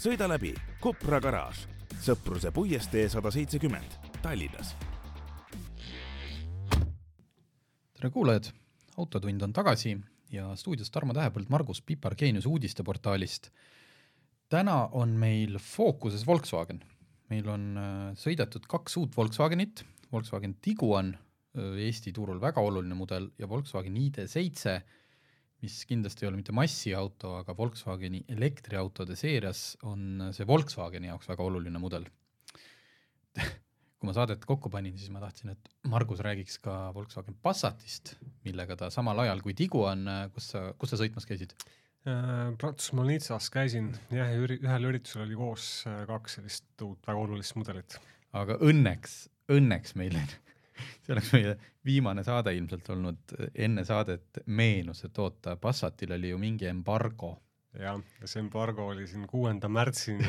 sõida läbi Kopra garaaž, Sõpruse puiestee sada seitsekümmend, Tallinnas. tere kuulajad, Autotund on tagasi ja stuudios Tarmo Tähepõld, Margus Pipar Geenius uudisteportaalist. täna on meil fookuses Volkswagen. meil on äh, sõidetud kaks uut Volkswagenit, Volkswagen Tiguan, äh, Eesti turul väga oluline mudel, ja Volkswagen ID7 mis kindlasti ei ole mitte massiauto, aga Volkswageni elektriautode seerias on see Volkswageni jaoks väga oluline mudel kui ma saadet kokku panin, siis ma tahtsin, et Margus räägiks ka Volkswagen Passatist, millega ta samal ajal kui Tiguan, kus sa, kus sa sõitmas käisid? Äh, Prantsusmaal Nizzas käisin jah, ja ühel üritusel oli koos äh, kaks sellist uut väga olulist mudelit. aga õnneks, õnneks meil see oleks meie viimane saade ilmselt olnud, enne saadet meenus, et oota, Passatil oli ju mingi embargo. jah, ja see embargo oli siin kuuenda märtsini,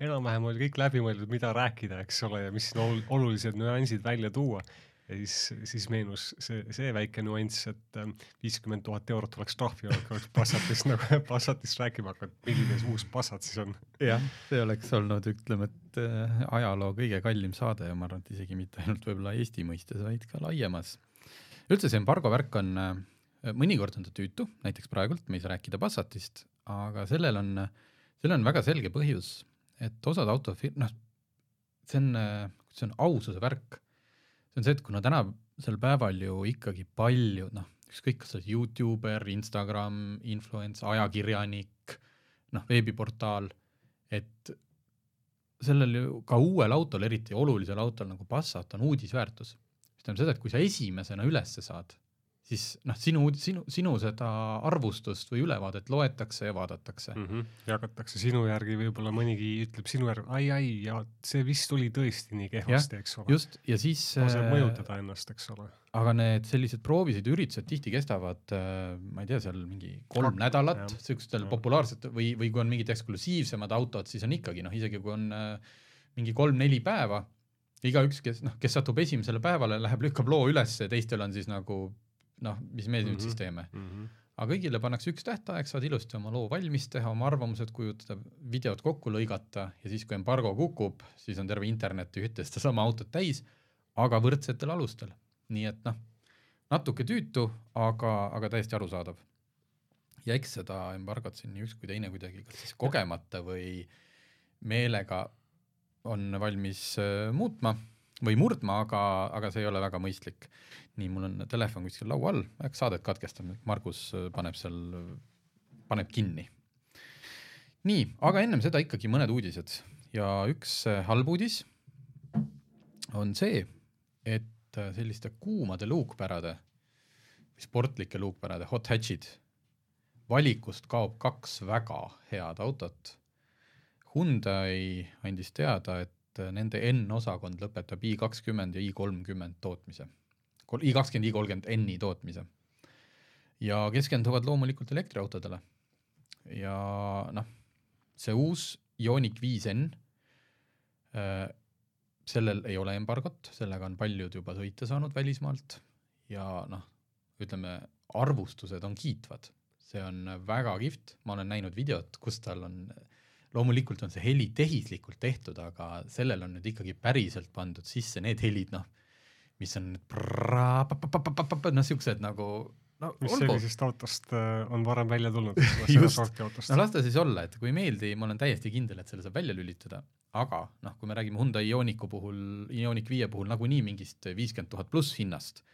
enam-vähem oli kõik läbi mõeldud, mida rääkida, eks ole, ja mis siin olulised nüansid välja tuua ja siis, siis meenus see, see väike nüanss, et ähm, viiskümmend tuhat eurot oleks trahvi olnud, kui oleks Passatist nagu, Passatist rääkima hakanud, milline see uus Passat siis on. jah, see oleks olnud, ütleme, et äh, ajaloo kõige kallim saade ja ma arvan, et isegi mitte ainult võib-olla Eesti mõistes, vaid ka laiemas. üldse see embargo värk on, äh, mõnikord on ta tüütu, näiteks praegult me ei saa rääkida Passatist, aga sellel on, sellel on väga selge põhjus, et osad autofir-, noh, see on, äh, see on aususe värk see on see, et kuna tänasel päeval ju ikkagi palju noh, ükskõik, kas sa oled Youtuber, Instagram, influencer, ajakirjanik, noh, veebiportaal, et sellel ju ka uuel autol, eriti olulisel autol nagu Passat on uudisväärtus. mis tähendab seda, et kui sa esimesena ülesse saad, siis noh, sinu, sinu, sinu seda arvustust või ülevaadet loetakse ja vaadatakse mm. -hmm. jagatakse sinu järgi, võib-olla mõnigi ütleb sinu järgi, ai, ai, ja see vist tuli tõesti nii kehvasti, eks ole. just, ja siis laseb äh, mõjutada ennast, eks ole. aga need sellised proovised üritused tihti kestavad, äh, ma ei tea, seal mingi kolm Kak, nädalat, niisugustel populaarsetel või, või kui on mingid eksklusiivsemad autod, siis on ikkagi noh, isegi kui on äh, mingi kolm-neli päeva, igaüks, kes noh, kes satub esimesele päevale, läheb, lükkab loo üles, teistel on siis nagu noh, mis me nüüd mm -hmm. siis teeme mm. -hmm. aga kõigile pannakse üks tähtaeg, saad ilusti oma loo valmis teha, oma arvamused kujutada, videod kokku lõigata ja siis, kui embargo kukub, siis on terve internet ühte sedasama autot täis, aga võrdsetel alustel. nii et noh, natuke tüütu, aga, aga täiesti arusaadav. ja eks seda embargot siin nii üks kui teine kuidagi, kas siis kogemata või meelega on valmis äh, muutma või murdma, aga, aga see ei ole väga mõistlik. nii, mul on telefon kuskil laua all, äkki saadet katkestame, Margus äh, paneb seal, paneb kinni. nii, aga ennem seda ikkagi mõned uudised ja üks äh, halb uudis on see, et äh, selliste kuumade luukpärade, sportlike luukpärade, hot hatch'id, valikust kaob kaks väga head autot. Hyundai andis teada, et et nende N-osakond lõpetab I kakskümmend ja I kolmkümmend tootmise. I kakskümmend, I kolmkümmend N-i tootmise. ja keskenduvad loomulikult elektriautodele. ja noh, see uus Ioniq viis N äh,, sellel ei ole embargot, sellega on paljud juba sõita saanud välismaalt ja noh, ütleme, arvustused on kiitvad, see on väga kihvt, ma olen näinud videot, kus tal on äh, loomulikult on see heli tehislikult tehtud, aga sellel on nüüd ikkagi päriselt pandud sisse need helid, noh, mis on noh, siuksed nagu no mis olgu. sellisest autost äh, on varem välja tulnud, no las ta siis olla, et kui ei meeldi, ma olen täiesti kindel, et selle saab välja lülitada, aga noh, kui me räägime Hyundai Ioniqu puhul, Ioniq viie puhul nagunii mingist viiskümmend tuhat pluss hinnast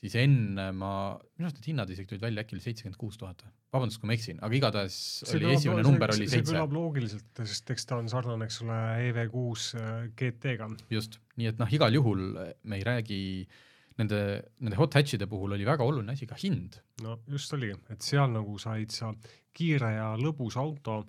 siis enne ma, minu arust need hinnad isegi tulid välja, äkki oli seitsekümmend kuus tuhat või? vabandust, kui ma eksin, aga igatahes see oli esimene number oli seitse. see kõlab loogiliselt, sest eks ta on sarnane, eks ole, EV6 äh, GT-ga. just, nii et noh, igal juhul me ei räägi nende, nende hot hatch'ide puhul oli väga oluline asi ka hind. no just oligi, et seal nagu said sa kiire ja lõbus auto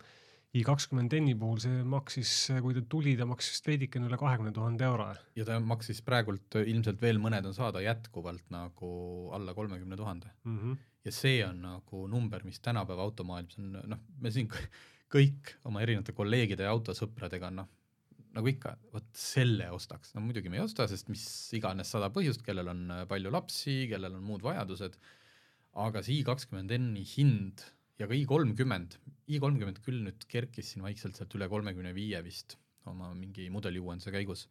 i kakskümmend N-i puhul see maksis, kui ta tuli, ta maksis veidikene üle kahekümne tuhande euro. ja ta maksis praegult ilmselt veel mõned on saada jätkuvalt nagu alla kolmekümne tuhande Mhm. ja see on nagu number, mis tänapäeva automaailmas on noh, me siin kõ- kõik oma erinevate kolleegide ja autosõpradega noh, nagu ikka, vot selle ostaks, no muidugi me ei osta, sest mis iganes sada põhjust, kellel on palju lapsi, kellel on muud vajadused, aga see i kakskümmend N-i hind ja ka i kolmkümmend, i kolmkümmend küll nüüd kerkis siin vaikselt sealt üle kolmekümne viie vist oma mingi mudeliuuenduse käigus.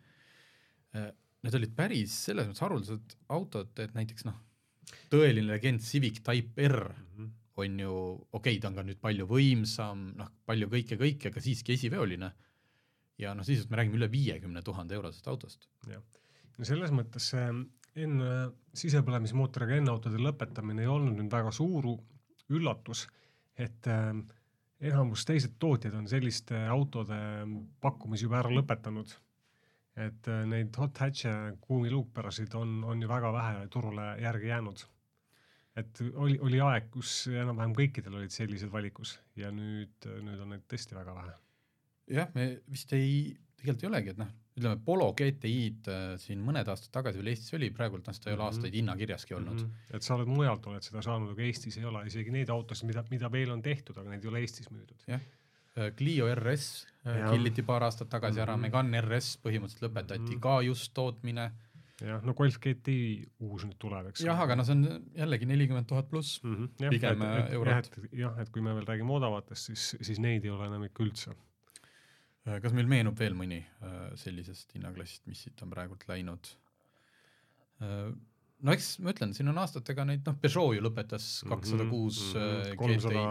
Need olid päris selles mõttes haruldased autod, et näiteks noh, tõeline legend Civic Type R Mhm. on ju, okei okay,, ta on ka nüüd palju võimsam, noh, palju kõike, kõike, aga siiski esiveoline. ja noh, sisuliselt me räägime üle viiekümne tuhande eurosest autost. no selles mõttes see enne sisepõlemismootoriga N-autode lõpetamine ei olnud nüüd väga suur üllatus, et äh, enamus teised tootjad on selliste autode pakkumisi juba ära lõpetanud. et äh, neid hot hatch'e kuumiluukpärasid on, on ju väga vähe turule järgi jäänud. et oli, oli aeg, kus enam-vähem kõikidel olid sellised valikus ja nüüd, nüüd on neid tõesti väga vähe. jah, me vist ei, tegelikult ei olegi, et noh, ütleme Polo GTI-d äh, siin mõned aastad tagasi veel Eestis oli, praegult noh, seda ei ole Mhm. aastaid hinnakirjaski olnud mm. -hmm. et sa oled mujalt oled seda saanud, aga Eestis ei ole isegi neid autosid, mida, mida veel on tehtud, aga neid ei ole Eestis müüdud. -hmm. Clio RS äh, Jah. killiti paar aastat tagasi mm -hmm. ära, Mhm. Megane RS põhimõtteliselt lõpetati mm. -hmm. ka just tootmine. jah, no Golf GTI uus nüüd tuleb, eks. jah, aga no see on jällegi nelikümmend tuhat pluss. mm. -hmm. pigem, et, et, eurot. jah, jah, et kui me veel räägime odavatest, siis, siis neid ei ole enam ikka üldse. Äh, kas meil meenub veel mõni äh, sellisest hinnaklassist, mis siit on praegult läinud? no eks ma ütlen, siin on aastatega neid, noh, Peugeot ju lõpetas Mhm, kakssada kuus äh, kolmsada,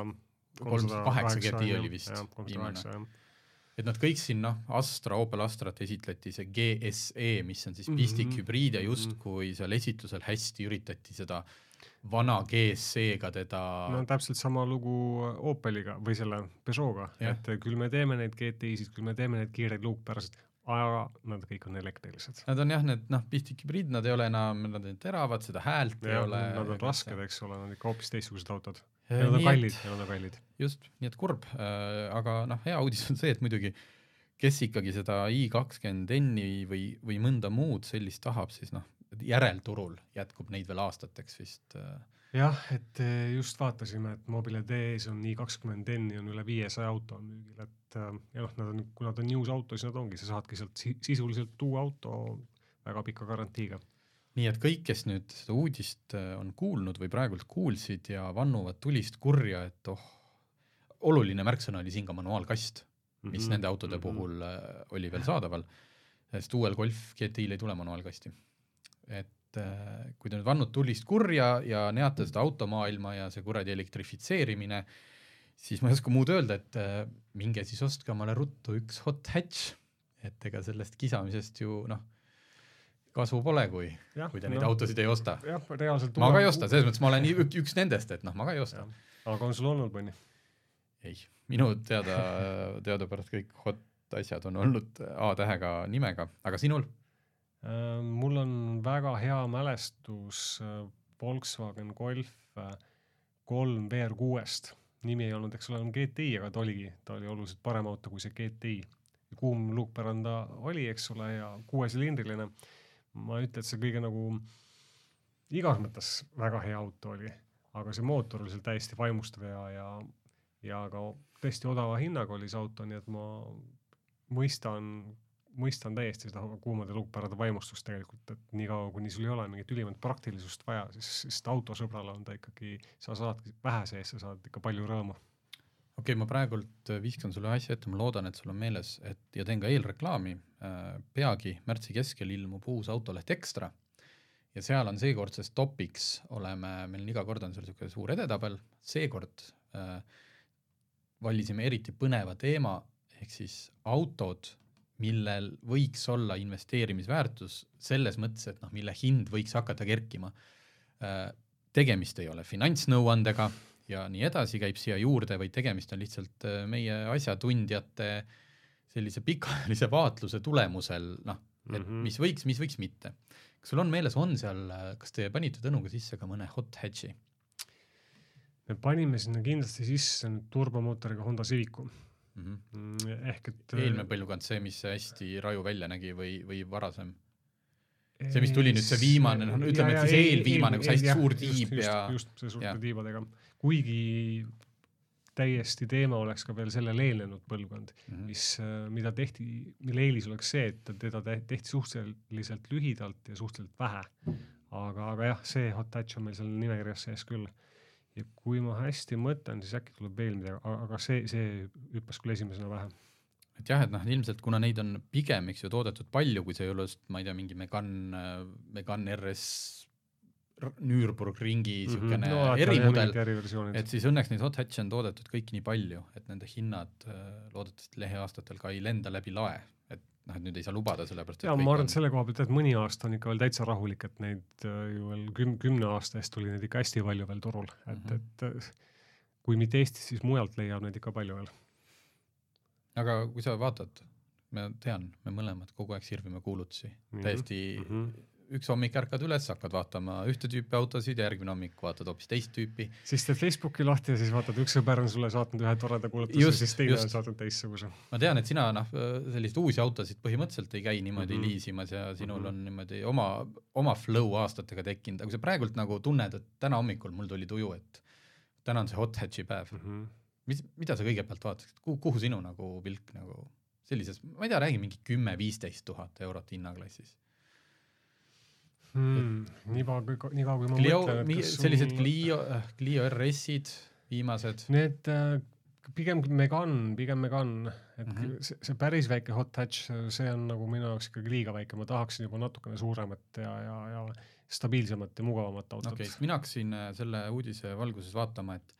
308 GTI oli vist viimane. kaheksa, et nad kõik siin noh, Astra, Opel Astrat esitleti see GSE, mis on siis Mhm. pistikhübriid ja Mhm. justkui seal esitlusel hästi üritati seda vana GSE-ga teda no täpselt sama lugu Opeliga või selle Peugeot'ga, et küll me teeme neid GTI-sid, küll me teeme neid kiireid luukpärasid, aga nad kõik on elektrilised. Nad on jah, need noh, pistikhübriid, nad ei ole enam, nad on teravad, seda häält ei jah, ole. nad on rasked, eks ole, nad on ikka hoopis teistsugused autod. Äh, ja nad on kallid, ja nad on kallid. just, nii et kurb äh,, aga noh, hea uudis on see, et muidugi kes ikkagi seda i kakskümmend N-i või, või mõnda muud sellist tahab, siis noh, järelturul jätkub neid veel aastateks vist äh,. jah, et eh, just vaatasime, et Mobile DE-s on i kakskümmend N-i on üle viiesaja auto on müügil, et äh, ja noh, nad on, kui nad on news auto, siis nad ongi, sa saadki sealt si sisuliselt uue auto väga pika garantiiga. nii et kõik, kes nüüd seda uudist äh, on kuulnud või praegult kuulsid ja vannuvad tulist kurja, et oh, oluline märksõna oli siin ka manuaalkast, mis Mhm. nende autode puhul äh, oli veel saadaval, sest uuel Golf GTI-l ei tule manuaalkasti. Et äh, kui te nüüd vannud tulist kurja ja neate seda automaailma ja see kuradi elektrifitseerimine, siis ma ei oska muud öelda, et äh, minge siis ostke omale ruttu üks hot hatch, et ega sellest kisamisest ju noh, kasu pole, kui, kui te neid autosid ei osta. ma ka ei osta, selles mõttes ma olen ük- üks nendest, et noh, ma ka ei osta. aga on sul olnud mõni? ei, minu teada, teadupärast kõik hot asjad on olnud A-tähega nimega, aga sinul? Äh, mul on väga hea mälestus äh, Volkswagen Golf äh, kolm VR6-st. nimi ei olnud, eks ole, enam GTI, aga ta oligi, ta oli oluliselt parem auto kui see GTI. kuum luukpärand ta oli, eks ole, ja kuuesilindriline. ma ei ütle, et see kõige nagu igas mõttes väga hea auto oli, aga see mootor oli seal täiesti vaimustav ja, ja, ja ka tõesti odava hinnaga oli see auto, nii et ma mõistan mõistan täiesti seda kuumade luukpärade vaimustust tegelikult, et niikaua, kuni sul ei ole mingit ülimat praktilisust vaja, siis, siis autosõbrale on ta ikkagi, sa saadki vähe sees, sa saad ikka palju rõõmu. okei okay,, ma praegult viskan sulle asja ette, ma loodan, et sul on meeles, et ja teen ka eelreklaami äh,, peagi märtsi keskel ilmub uus autoleht Ekstra ja seal on seekordses topiks oleme, meil on iga kord on seal niisugune suur edetabel, seekord äh, valisime eriti põneva teema ehk siis autod, millel võiks olla investeerimisväärtus selles mõttes, et noh, mille hind võiks hakata kerkima äh,. tegemist ei ole finantsnõuandega ja nii edasi käib siia juurde, vaid tegemist on lihtsalt äh, meie asjatundjate sellise pikaajalise vaatluse tulemusel, noh, et Mhm. mis võiks, mis võiks mitte. kas sul on meeles, on seal, kas te panite Tõnuga sisse ka mõne hot hatch'i? me panime sinna kindlasti sisse nüüd turbomootoriga Honda Civicu, mm. -hmm. ehk et eelmine põlvkond, see, mis hästi raju välja nägi või, või varasem? see, mis tuli nüüd, see viimane, noh, ütleme, et siis eelviimane, kus hästi suur tiib just, ja- just see suurte tiibadega, kuigi täiesti teema oleks ka veel sellele eelnenud põlvkond, Mhm. mis, mida tehti, mille eelis oleks see, et teda te- tehti suhteliselt lühidalt ja suhteliselt vähe. aga, aga jah, see hot touch on meil seal nimekirjas sees küll. Ja kui ma hästi mõtlen, siis äkki tuleb veel midagi, aga see, see hüppas küll esimesena pähe. et jah, et noh, ilmselt kuna neid on pigem, eks ju, toodetud palju, kui see ei ole just, ma ei tea, mingi Megane, Megane RS r- Nürburgringi niisugune Mhm. no, no, erimudel, et siis õnneks neid hot hatch'e on toodetud kõik nii palju, et nende hinnad äh, loodetavasti lähiaastatel ka ei lenda läbi lae, et noh, et nüüd ei saa lubada, sellepärast ja ma arvan, et selle koha pealt, et mõni aasta on ikka veel täitsa rahulik, et neid äh, ju veel küm-, kümne aasta eest oli neid ikka hästi palju veel turul, et mm. -hmm. et äh, kui mitte Eestis, siis mujalt leiab neid ikka palju veel. aga kui sa vaatad, ma tean, me mõlemad kogu aeg sirvime kuulutusi mm, -hmm. täiesti mm. -hmm. Üks hommik ärkad üles, hakkad vaatama ühte tüüpi autosid, järgmine hommik vaatad hoopis teist tüüpi. siis teed Facebooki lahti ja siis vaatad, üks sõber on sulle saatnud ühe toreda kuulutuse, siis teine just. on saatnud teistsuguse. ma tean, et sina noh, selliseid uusi autosid põhimõtteliselt ei käi niimoodi mm. -hmm. liisimas ja sinul mm -hmm. on niimoodi oma, oma flow aastatega tekkinud, aga kui sa praegult nagu tunned, et täna hommikul mul tuli tuju, et täna on see hot hatch'i päev, Mhm. mis, mida sa kõigepealt vaatasid, kuhu, kuhu sinu nagu pilk nagu sellises, ma ei tea, räägi mingi kümme-viisteist tuhat eurot hinnaklassis. Hmm, nii kaua, nii kaua kui ma Clio, mõtlen, et kas sellised sul- Clio, Clio RS-id, viimased, Need äh, pigem Megan, pigem Megan, et mm. -hmm. see, see päris väike hot hatch, see on nagu minu jaoks ikkagi liiga väike, ma tahaksin juba natukene suuremat ja, ja, ja stabiilsemat ja mugavamat autot okei okay,, mina hakkasin äh, selle uudise valguses vaatama, et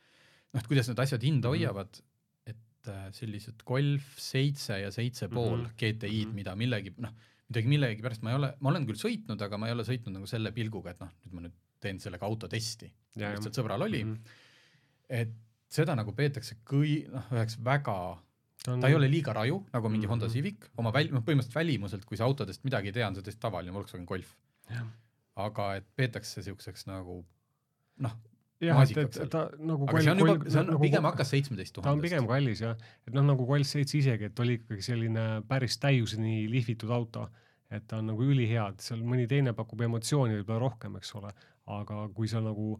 noh, et kuidas need asjad hinda Mhm. hoiavad, et äh, sellised Golf seitse ja seitse pool Mhm. GTI-d, Mhm. mida millegi, noh, midagi millegipärast ma ei ole, ma olen küll sõitnud, aga ma ei ole sõitnud nagu selle pilguga, et noh, nüüd ma nüüd teen sellega autotesti, lihtsalt sõbral oli mm, Mhm. -hmm. et seda nagu peetakse kõi-, noh, üheks väga ta on ta ei ole liiga raju, nagu mingi Mhm. Honda Civic, oma väl-, noh põhimõtteliselt välimuselt, kui sa autodest midagi ei tea, on see tõesti tavaline Volkswagen Golf. Aga et peetakse siukseks nagu noh, jah, et, et ta nagu aga see on juba, see on nagu, pigem hakkas seitsmeteist ta on pigem tuhandest. kallis jah, et noh, nagu Golf seitse isegi, et oli ikkagi selline päris täiuseni lihvitud auto, et ta on nagu ülihea, et seal mõni teine pakub emotsiooni võib-olla rohkem, eks ole, aga kui sa nagu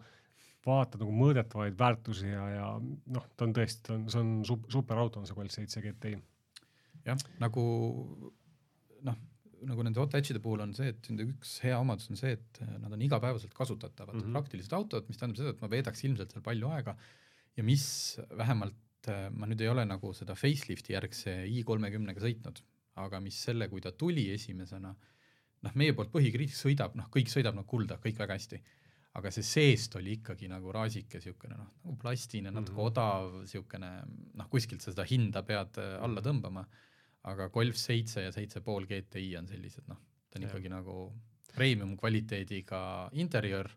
vaatad nagu mõõdetavaid väärtusi ja, ja noh, ta on tõesti, ta on, see on sup-, superauto on see Golf seitse GTI. jah, nagu noh, nagu nende hot hatch'ide puhul on see, et nende üks hea omadus on see, et nad on igapäevaselt kasutatavad mm. -hmm. praktilised autod, mis tähendab seda, et ma veedaks ilmselt seal palju aega ja mis vähemalt äh, ma nüüd ei ole nagu seda facelifti järgse i kolmekümnega sõitnud, aga mis selle, kui ta tuli esimesena, noh, meie poolt põhikriitik sõidab, noh, kõik sõidab nagu kulda, kõik väga hästi aga see seest oli ikkagi nagu raasike siukene noh, nagu plastine, natuke mm. -hmm. odav siukene noh, kuskilt sa seda hinda pead äh, alla tõmbama. Aga Golf seitse ja seitse pool GTI on sellised noh, ta on Jah. ikkagi nagu premium kvaliteediga interjöör,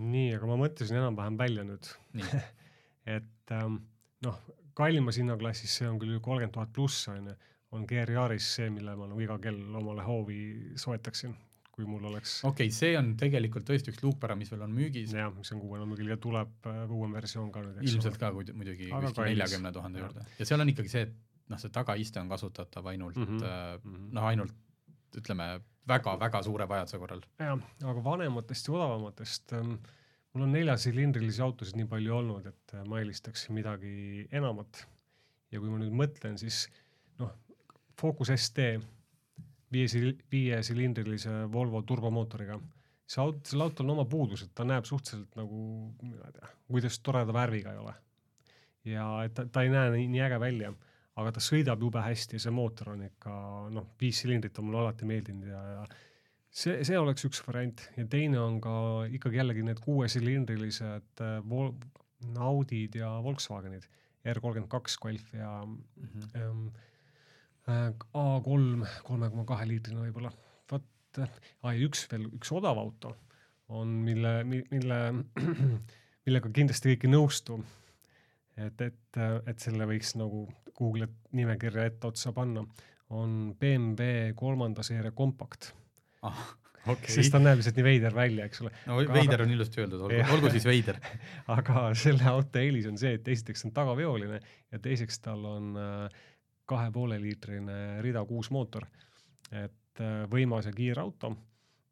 nii, aga ma mõtlesin enam-vähem välja nüüd, et ähm, noh, kallimas hinnaklassis, see on küll kolmkümmend tuhat pluss on ju, on GR Yaris see, mille ma nagu iga kell omale hoovi soetaksin, kui mul oleks. Okei okay,, see on tegelikult tõesti üks luukpära, mis veel on müügis, jah, mis on kuuene müügil ja tuleb äh, uuem versioon ka nüüd, ilmselt ka muidugi kuskil neljakümne tuhande juurde. Ja seal on ikkagi see, et noh, see tagaiste on kasutatav ainult mm -hmm. noh, ainult ütleme väga-väga suure vajaduse korral. jah, aga vanematest ja odavamatest ähm, mul on neljasilindrilisi autosid nii palju olnud, et äh, ma eelistaksin midagi enamat. ja kui ma nüüd mõtlen, siis noh, Focus ST viie, viiesilindrilise Volvo turbomootoriga, see auto, sellel autol on oma puudused, ta näeb suhteliselt nagu, ma ei tea, kuidas toreda värviga ei ole. ja et ta, ta ei näe nii, nii äge välja, aga ta sõidab jube hästi ja see mootor on ikka noh, viis silindrit on mulle alati meeldinud ja, ja see, see oleks üks variant ja teine on ka ikkagi jällegi need kuuesilindrilised äh, Vol-, Audid ja Volkswagenid, R kolmkümmend kaks Golf ja ähm, äh, A3 kolme koma kahe liitrine võib-olla. vot äh,, üks veel, üks odav auto on, mille, mille, millega kindlasti kõik ei nõustu. et, et, et selle võiks nagu Google'i nimekirja etteotsa panna, on BMW kolmanda seeria kompakt. ah, okei sest ta näeb lihtsalt nii veider välja, eks ole. no aga- veider on ilusti öeldud, olgu olgu siis veider. aga selle auto eelis on see, et esiteks on tagaveoline ja teiseks tal on äh, kahe poole liitrine rida kuus mootor. et äh, võimas ja kiire auto,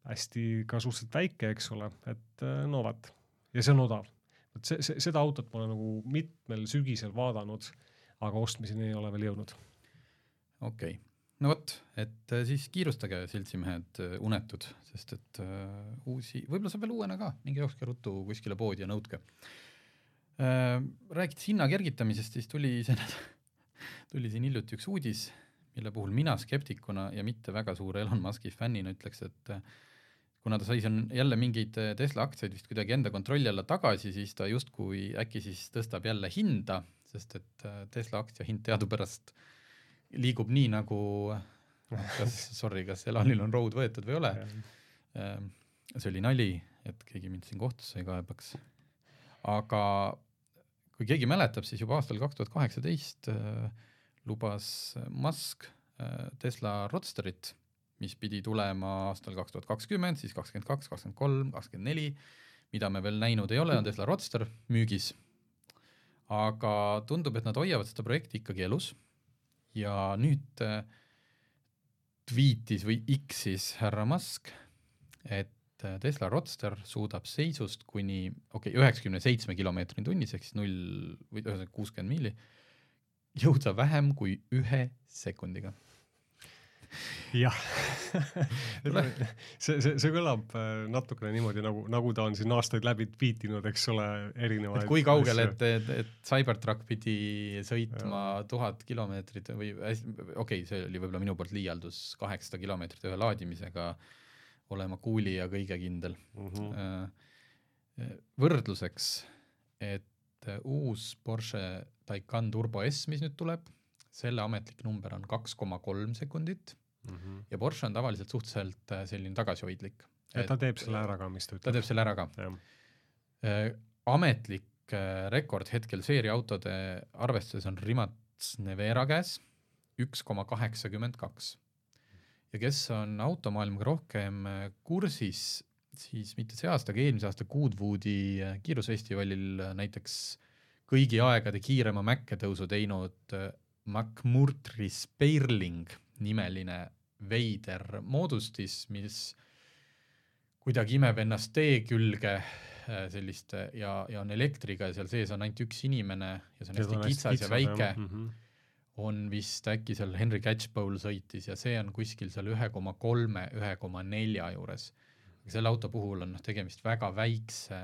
hästi ka suhteliselt väike, eks ole, et äh, no vot ja see on odav. vot see, see, seda autot ma olen nagu mitmel sügisel vaadanud, aga ostmiseni ei ole veel jõudnud. okei okay., no vot, et äh, siis kiirustage, seltsimehed äh, unetud, sest et äh, uusi, võib-olla saab veel uuena ka, minge jookske ruttu kuskile poodi ja nõudke äh,. rääkides hinna kergitamisest, siis tuli see tuli siin hiljuti üks uudis, mille puhul mina skeptikuna ja mitte väga suure Elon Musk'i fännina ütleks, et äh, kuna ta sai siin jälle mingeid äh, Tesla aktsiaid vist kuidagi enda kontrolli alla tagasi, siis ta justkui äkki siis tõstab jälle hinda, sest et äh, Tesla aktsia hind teadupärast liigub nii nagu, kas, sorry, kas Elonil on road võetud või ei ole. see oli nali, et keegi mind siin kohtusse ei kaebaks. aga kui keegi mäletab, siis juba aastal kaks tuhat kaheksateist äh, lubas Musk äh, Tesla Roadsterit, mis pidi tulema aastal kaks tuhat kakskümmend, siis kakskümmend kaks, kakskümmend kolm, kakskümmend neli, mida me veel näinud ei ole, on Tesla Roadster müügis. aga tundub, et nad hoiavad seda projekti ikkagi elus ja nüüd äh, tweetis või X-is härra Musk, et äh, Tesla Roadster suudab seisust kuni, okei okay,, üheksakümne seitsme kilomeetrini tunnis ehk siis null või ühesõnaga kuuskümmend miili, jõuda vähem kui ühe sekundiga. Jah, see, see, see kõlab äh, natukene niimoodi nagu, nagu ta on siin aastaid läbi tweetinud, eks ole, erinevaid kui kaugele, et, et, et Cybertruck pidi sõitma tuhat kilomeetrit või okei okay,, see oli võib-olla minu poolt liialdus, kaheksasada kilomeetrit ühe laadimisega olema kuuli ja kõige kindel mm. -hmm. Äh, võrdluseks, et äh, uus Porsche Taycan Turbo S, mis nüüd tuleb, selle ametlik number on kaks koma kolm sekundit Mm -hmm. ja Porsche on tavaliselt suhteliselt äh, selline tagasihoidlik. ja ta teeb selle ära ka, mis ta ta ütleb. teeb selle ära ka. jah, ametlik äh, rekord hetkel seeriautode arvestuses on Rimac Nevera käes, üks koma kaheksakümmend kaks. ja kes on automaailmaga rohkem äh, kursis, siis mitte see aasta, aga eelmise aasta Goodwoodi äh, kiirusfestivalil äh, näiteks kõigi aegade kiirema mäkketõusu teinud äh, McMurtry Spearling nimeline veider moodustis, mis kuidagi imeb ennast tee külge äh, selliste ja, ja on elektriga ja seal sees on ainult üks inimene ja see on hästi kitsas ja väike, Mm -hmm. on vist äkki seal Henry Catchpole sõitis ja see on kuskil seal ühe koma kolme, ühe koma nelja juures. selle auto puhul on noh, tegemist väga väikse,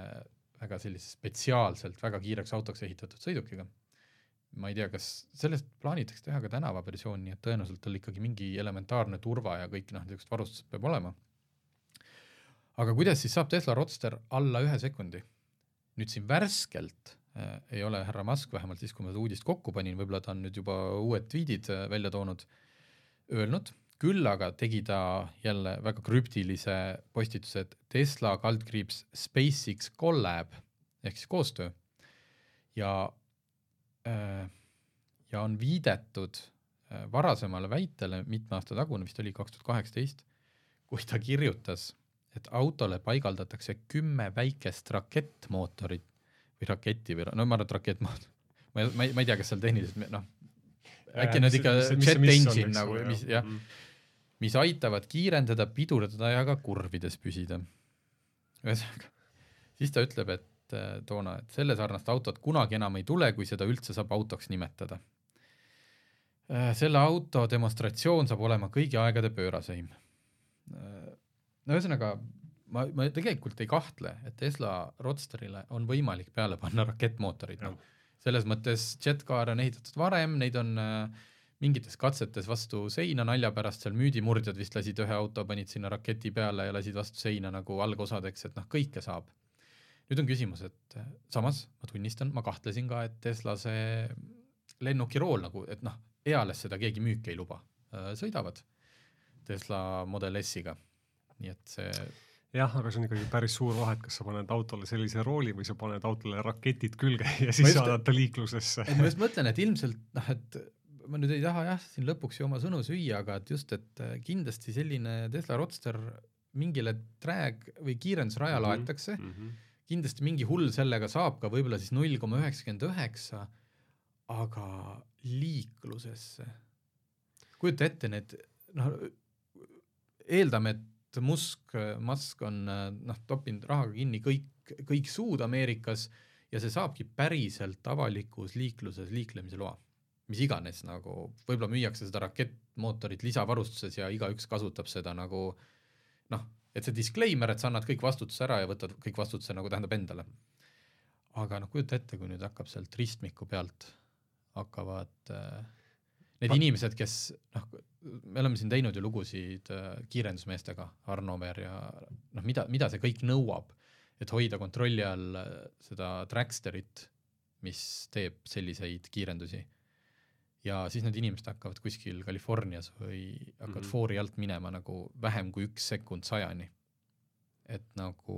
väga sellise spetsiaalselt väga kiireks autoks ehitatud sõidukiga. Ma ei tea, kas sellest plaanitakse teha ka tänavaversioon, nii et tõenäoliselt tal ikkagi mingi elementaarne turva ja kõik noh, niisugused varustused peab olema. aga kuidas siis saab Tesla Roadster alla ühe sekundi? nüüd siin värskelt äh, ei ole härra Musk vähemalt siis, kui ma seda uudist kokku panin, võib-olla ta on nüüd juba uued tweetid äh, välja toonud, öelnud, küll aga tegi ta jälle väga krüptilise postituse, et Tesla kaldkriips SpaceX Collab ehk siis koostöö ja ja on viidetud äh, varasemale väitele mitme aasta tagune, vist oli kaks tuhat kaheksateist, kui ta kirjutas, et autole paigaldatakse kümme väikest rakettmootorit või raketti või no ma arvan, et rakettmootor, ma ei, ma ei, ma ei tea, kas seal tehniliselt noh, äkki nad ikka jet engine nagu, mis jah, Mhm. mis aitavad kiirendada, pidurdada ja ka kurvides püsida. ühesõnaga, siis ta ütleb, et äh, toona, et selle sarnast autot kunagi enam ei tule, kui seda üldse saab autoks nimetada. selle auto demonstratsioon saab olema kõigi aegade pööraseim. no ühesõnaga, ma, ma tegelikult ei kahtle, et Tesla Roadsterile on võimalik peale panna rakettmootorid, noh selles mõttes jetcar on ehitatud varem, neid on äh, mingites katsetes vastu seina nalja pärast, seal müüdimurdjad vist lasid ühe auto, panid sinna raketi peale ja lasid vastu seina nagu algosadeks, et noh, kõike saab. Nüüd on küsimus, et äh, samas ma tunnistan, ma kahtlesin ka, et Tesla see lennuki rool nagu, et noh, eales seda keegi müüki ei luba, sõidavad Tesla Model S-iga. nii et see jah, aga see on ikkagi päris suur vahe, et kas sa paned autole sellise rooli või sa paned autole raketid külge ja siis just- saadad ta liiklusesse. ma just mõtlen, et ilmselt noh, et ma nüüd ei taha jah, siin lõpuks ju oma sõnu süüa, aga et just, et äh, kindlasti selline Tesla Roadster mingile drag või kiirendusrajale Mhm. aetakse, -hmm. Kindlasti mingi hull sellega saab ka võib-olla siis null koma üheksakümmend üheksa, aga liiklusesse, kujuta ette need noh, eeldame, et Musk, Musk on noh, toppinud rahaga kinni kõik, kõik suud Ameerikas ja see saabki päriselt avalikus liikluses liiklemise loa. mis iganes nagu, võib-olla müüakse seda rakettmootorit lisavarustuses ja igaüks kasutab seda nagu noh, et see disclaimer, et sa annad kõik vastutuse ära ja võtad kõik vastutuse nagu tähendab endale. aga noh, kujuta ette, kui nüüd hakkab sealt ristmiku pealt hakkavad äh, need Ma- inimesed, kes noh, me oleme siin teinud ju lugusid äh, kiirendusmeestega, Arno Meer ja noh, mida, mida see kõik nõuab, et hoida kontrolli all äh, seda Tracksterit, mis teeb selliseid kiirendusi. Ja siis need inimesed hakkavad kuskil Californias või hakkavad mm. -hmm. foori alt minema nagu vähem kui üks sekund sajani. et nagu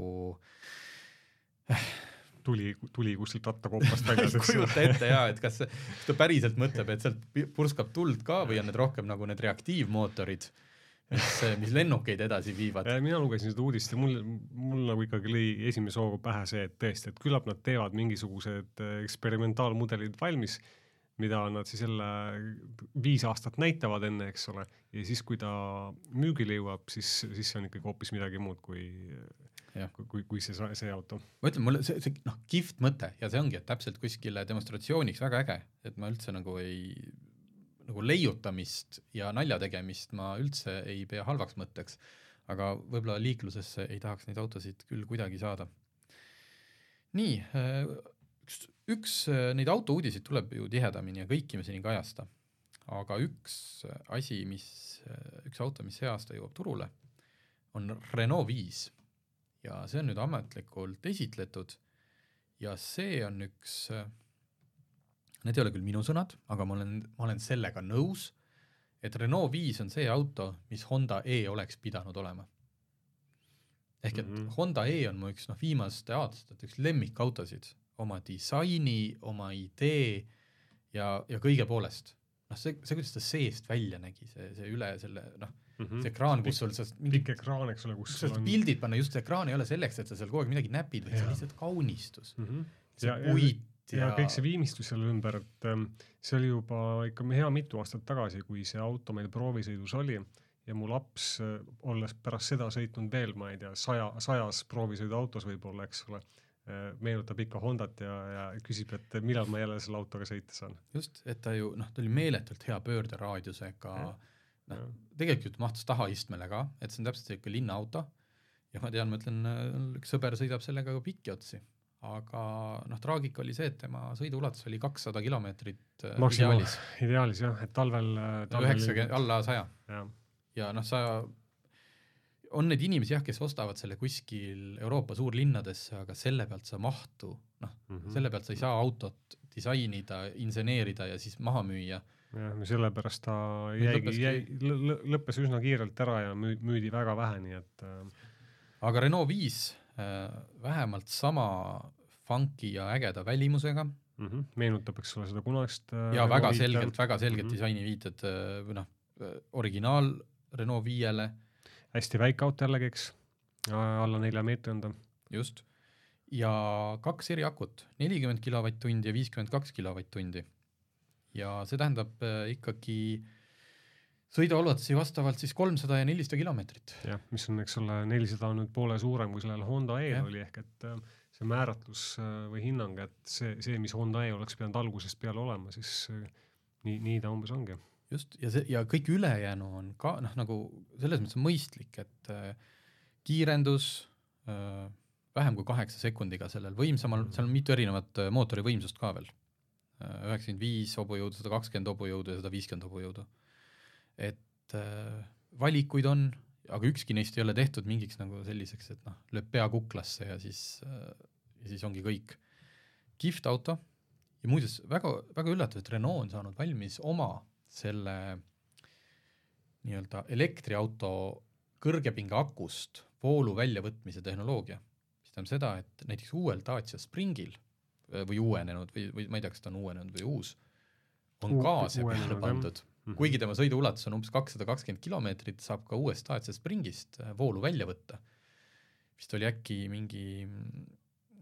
tuli, tuli kuskilt rattakoopast välja. kujuta ette jaa, et kas, kas ta päriselt mõtleb, et sealt purskab tuld ka või on need rohkem nagu need reaktiivmootorid, mis, mis lennukeid edasi viivad. mina lugesin seda uudist ja mul, mul nagu ikkagi lõi esimese hooga pähe see, et tõesti, et küllap nad teevad mingisugused äh, eksperimentaalmudelid valmis, mida nad siis jälle viis aastat näitavad enne, eks ole, ja siis, kui ta müügile jõuab, siis, siis see on ikkagi hoopis midagi muud kui, kui, kui, kui see, see auto. ma ütlen, mulle see, see noh, kihvt mõte ja see ongi, et täpselt kuskile demonstratsiooniks väga äge, et ma üldse nagu ei, nagu leiutamist ja nalja tegemist ma üldse ei pea halvaks mõtteks, aga võib-olla liiklusesse ei tahaks neid autosid küll kuidagi saada. nii, üks, üks äh, neid autouudiseid tuleb ju tihedamini ja kõiki me siin ei kajasta, aga üks asi, mis, üks auto, mis see aasta jõuab turule, on Renault viis ja see on nüüd ametlikult esitletud ja see on üks, need ei ole küll minu sõnad, aga ma olen, ma olen sellega nõus, et Renault viis on see auto, mis Honda E oleks pidanud olema. ehk et mm. -hmm. Honda E on mu üks noh, viimaste aastate üks lemmikautosid, oma disaini, oma idee ja, ja kõige poolest. noh, see, see, kuidas ta seest välja nägi, see, see üle selle noh, see ekraan, kus sul sa mingi pikk ekraan, eks ole, kus kus sa pildid panna, just see ekraan ei ole selleks, et sa seal kogu aeg midagi näpid, vaid see on lihtsalt kaunistus. mm. -hmm. see puit ja, ja, kõik see viimistlus selle ümber, et ähm, see oli juba ikka hea mitu aastat tagasi, kui see auto meil proovisõidus oli ja mu laps, olles pärast seda sõitnud veel, ma ei tea, saja, sajas proovisõiduautos võib-olla, eks ole, meenutab ikka Hondat ja, ja küsib, et millal ma jälle selle autoga sõita saan. just, et ta ju noh, ta oli meeletult hea pöörderaadiusega noh tegelikult mahtus tahaistmele ka, et see on täpselt siuke linnaauto. Ja ma tean, ma ütlen, üks sõber sõidab sellega ka pikki otsi, aga noh, traagika oli see, et tema sõiduulatus oli kakssada kilomeetrit äh, ideaalis, ideaalis jah, et talvel, talvel üheksakümmend, alla saja. Jah, ja noh, sa, on neid inimesi jah, kes ostavad selle kuskil Euroopa suurlinnadesse, aga selle pealt sa mahtu, noh, Mhm. selle pealt sa ei saa autot disainida, inseneerida ja siis maha müüa. jah, sellepärast ta jäigi, jäi, lõppes üsna kiirelt ära ja müü-, müüdi väga vähe, nii et äh, aga Renault viis äh, vähemalt sama funky ja ägeda välimusega mm -hmm. meenutab, eks ole, seda kunagist äh, ja väga selgelt, väga selgelt Mhm. disainiviited äh, noh, originaal Renault viiele hästi väike auto jällegi, eks, alla nelja meetri on ta. just, ja kaks eriakut, nelikümmend kilovatt-tundi ja viiskümmend kaks kilovatt-tundi. ja see tähendab äh, ikkagi sõiduulatusi vastavalt siis kolmsada ja nelisada kilomeetrit. jah, mis on, eks ole, nelisada on nüüd poole suurem, kui sellel Honda E-l oli, ehk et äh, see määratlus äh, või hinnang, et see, see, mis Honda E oleks pidanud algusest peale olema, siis äh, nii, nii ta umbes ongi. just, ja see ja kõik ülejäänu on ka noh, nagu selles mõttes mõistlik, et äh, kiirendus äh, vähem kui kaheksa sekundiga sellel võimsamal, seal on mitu erinevat äh, mootori võimsust ka veel. üheksakümmend viis hobujõudu, sada kakskümmend hobujõudu ja sada viiskümmend hobujõudu. et äh, valikuid on, aga ükski neist ei ole tehtud mingiks nagu selliseks, et noh, lööb pea kuklasse ja siis äh,, ja siis ongi kõik. kihvt auto ja muuseas väga, väga üllatav, et Renault on saanud valmis oma selle nii-öelda elektriauto kõrgepinge akust voolu väljavõtmise tehnoloogia, mis tähendab seda, et näiteks uuel Dacia Springil äh, või uuenenud või, või ma ei tea, kas ta on uuenenud või uus, on gaase peale pandud -hmm. kuigi tema sõiduulatus on umbes kakssada kakskümmend kilomeetrit, saab ka uuest Dacia Springist äh, voolu välja võtta. vist oli äkki mingi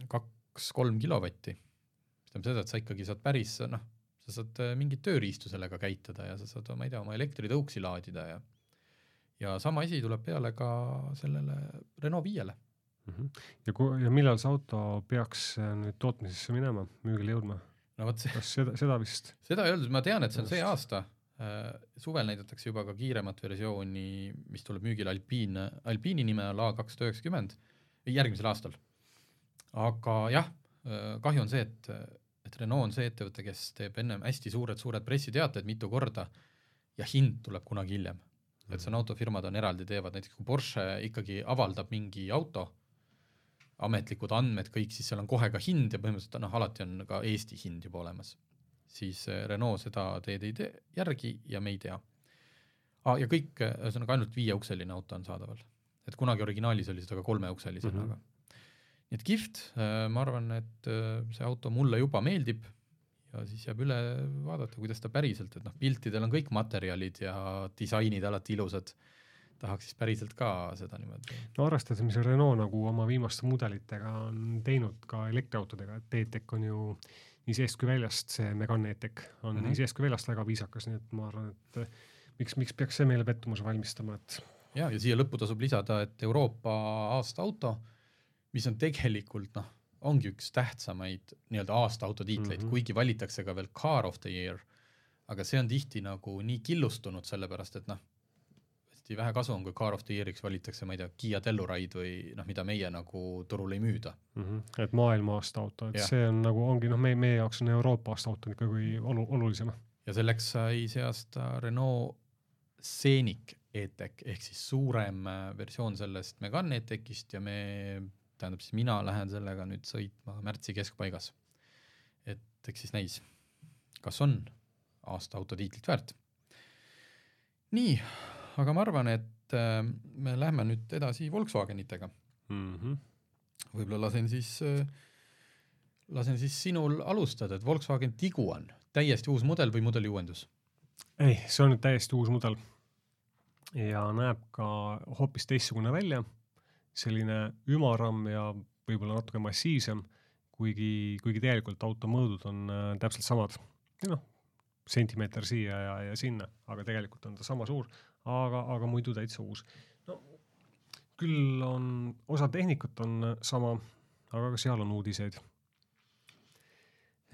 kaks-kolm kilovatti. mis tähendab seda, et sa ikkagi saad päris noh, sa saad äh, mingit tööriistu sellega käitada ja sa saad, ma ei tea, oma elektritõuksi laadida ja ja sama asi tuleb peale ka sellele Renault viiele mm. -hmm. ja kui, ja millal see auto peaks äh, nüüd tootmisesse minema, müügile jõudma? no vot see. kas seda, seda vist? seda ei öeldud, ma tean, et see on see aasta äh,. suvel näidatakse juba ka kiiremat versiooni, mis tuleb müügile Alpine, Alpine'i nime all A kakssada üheksakümmend, järgmisel aastal. aga jah, kahju on see, et, et Renault on see ettevõte, kes teeb ennem hästi suured-suured pressiteated mitu korda ja hind tuleb kunagi hiljem et see on autofirmad on eraldi, teevad näiteks kui Porsche ikkagi avaldab mingi auto, ametlikud andmed kõik, siis seal on kohe ka hind ja põhimõtteliselt noh, alati on ka Eesti hind juba olemas. siis eh, Renault seda teed ei tee järgi ja me ei tea ah,. ja kõik, ühesõnaga ainult viieukseline auto on saadaval, et kunagi originaalis oli seda ka kolmeukselisena mm, -hmm. aga nii et kihvt, eh, ma arvan, et eh, see auto mulle juba meeldib ja siis jääb üle vaadata, kuidas ta päriselt, et noh, piltidel on kõik materjalid ja disainid alati ilusad, tahaks siis päriselt ka seda niimoodi. no arvestades, mis Renault nagu oma viimaste mudelitega on teinud ka elektriautodega, et E-Tech on ju nii seest kui väljast, see Megane E-Tech on mm -hmm. nii seest kui väljast väga viisakas, nii et ma arvan, et miks, miks peaks see meile pettumuse valmistama, et ja, ja siia lõppu tasub lisada, et Euroopa aasta auto, mis on tegelikult noh, ongi üks tähtsamaid nii-öelda aasta autotiitleid mm, -hmm. kuigi valitakse ka veel car of the year, aga see on tihti nagu nii killustunud, sellepärast et noh, hästi vähe kasu on, kui car of the year'iks valitakse, ma ei tea, Kiia Telluride või noh, mida meie nagu turul ei müüda mm. -hmm. et maailma aasta auto, et ja. see on nagu ongi noh, meie, meie jaoks on Euroopa aasta auto ikkagi olu-, olulisem. ja selleks sai see aasta Renault Scenic E-Tech ehk siis suurem versioon sellest Megane E-Techist ja me tähendab siis mina lähen sellega nüüd sõitma märtsi keskpaigas. et eks siis näis, kas on aasta autotiitlit väärt. nii, aga ma arvan, et äh, me lähme nüüd edasi Volkswagenitega mm. -hmm. võib-olla lasen siis äh,, lasen siis sinul alustada, et Volkswagen Tiguan, täiesti uus mudel või mudeli uuendus? ei, see on nüüd täiesti uus mudel ja näeb ka hoopis teistsugune välja selline ümaram ja võib-olla natuke massiivsem, kuigi, kuigi tegelikult auto mõõdud on äh, täpselt samad. noh, sentimeeter siia ja, ja sinna, aga tegelikult on ta sama suur, aga, aga muidu täitsa uus. no küll on, osa tehnikat on sama, aga ka seal on uudiseid.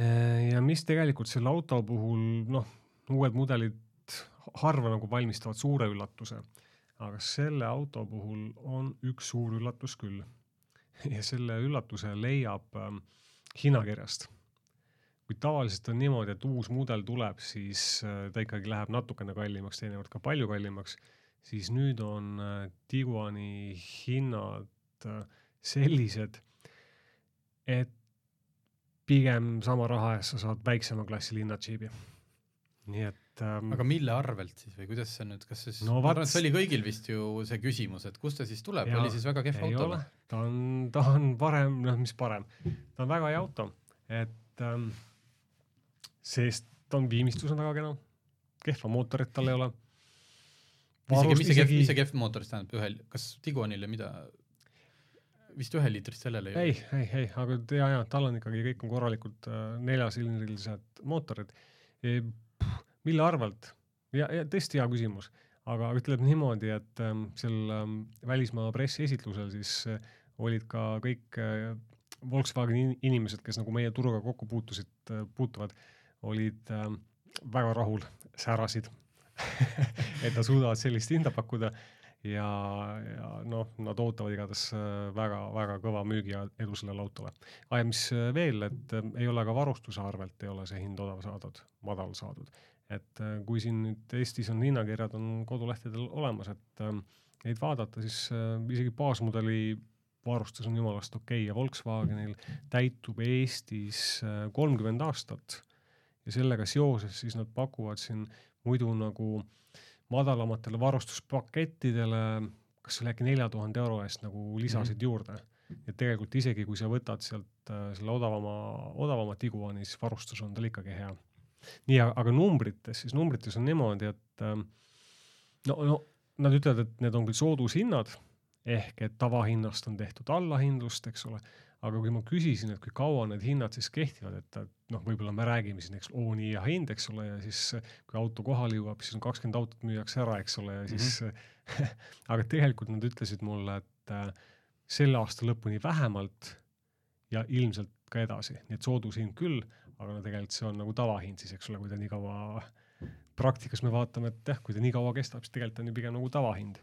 Äh, ja mis tegelikult selle auto puhul, noh, uued mudelid harva nagu valmistavad suure üllatuse aga selle auto puhul on üks suur üllatus küll. ja selle üllatuse leiab äh, hinnakirjast. kui tavaliselt on niimoodi, et uus mudel tuleb, siis äh, ta ikkagi läheb natukene kallimaks, teinekord ka palju kallimaks, siis nüüd on äh, Tiguani hinnad äh, sellised, et pigem sama raha eest sa saad väiksema klassi linnadžiibi. nii et et ähm, aga mille arvelt siis või kuidas see nüüd, kas siis no,, ma arvan, et see oli kõigil vist ju see küsimus, et kust ta siis tuleb, oli siis väga kehv auto? ta on, ta on parem, noh, mis parem, ta on väga hea auto, et ähm, sest ta on, viimistlus on väga kena, kehva mootorit tal ei ole. see, mis see kehv, mis see kehv mootor siis tähendab ühel, kas Tiguanile mida? vist üheliitrist sellel ei ei, ei, ei, aga ja, ja tal on ikkagi, kõik on korralikult äh, neljasilindrilised mootorid e, mille arvelt? ja, ja tõesti hea küsimus, aga ütleb niimoodi, et ähm, seal ähm, välismaa pressiesitlusel siis äh, olid ka kõik äh, Volkswageni inimesed, kes nagu meie turuga kokku puutusid äh,, puutuvad, olid äh, väga rahul, särasid et nad suudavad sellist hinda pakkuda ja, ja noh, nad ootavad igatahes väga-väga äh, kõva müügiedu sellele autole. ja mis äh, veel, et äh, ei ole ka varustuse arvelt ei ole see hind odav saadud, madal saadud et äh, kui siin nüüd Eestis on hinnakirjad on kodulehtedel olemas, et äh, neid vaadata, siis äh, isegi baasmudeli varustus on jumalast okei okay ja Volkswagenil täitub Eestis kolmkümmend aastat ja sellega seoses siis nad pakuvad siin muidu nagu madalamatele varustuspakettidele kas oli äkki nelja tuhande euro eest nagu lisasid mm -hmm. juurde. et tegelikult isegi kui sa võtad sealt äh, selle odavama, odavama Tiguani, siis varustus on tal ikkagi hea nii, aga numbrites, siis numbrites on niimoodi, et ähm, no, no nad ütlevad, et need on küll soodushinnad ehk et tavahinnast on tehtud allahindlust, eks ole, aga kui ma küsisin, et kui kaua need hinnad siis kehtivad, et noh, võib-olla me räägime siin, eks, oo nii hea hind, eks ole, ja siis kui auto kohale jõuab, siis on kakskümmend autot müüakse ära, eks ole, ja siis mm -hmm. aga tegelikult nad ütlesid mulle, et äh, selle aasta lõpuni vähemalt ja ilmselt ka edasi, nii et soodushind küll, aga no tegelikult see on nagu tavahind siis, eks ole, kui ta nii kaua praktikas me vaatame, et jah, kui ta nii kaua kestab, siis tegelikult on ju pigem nagu tavahind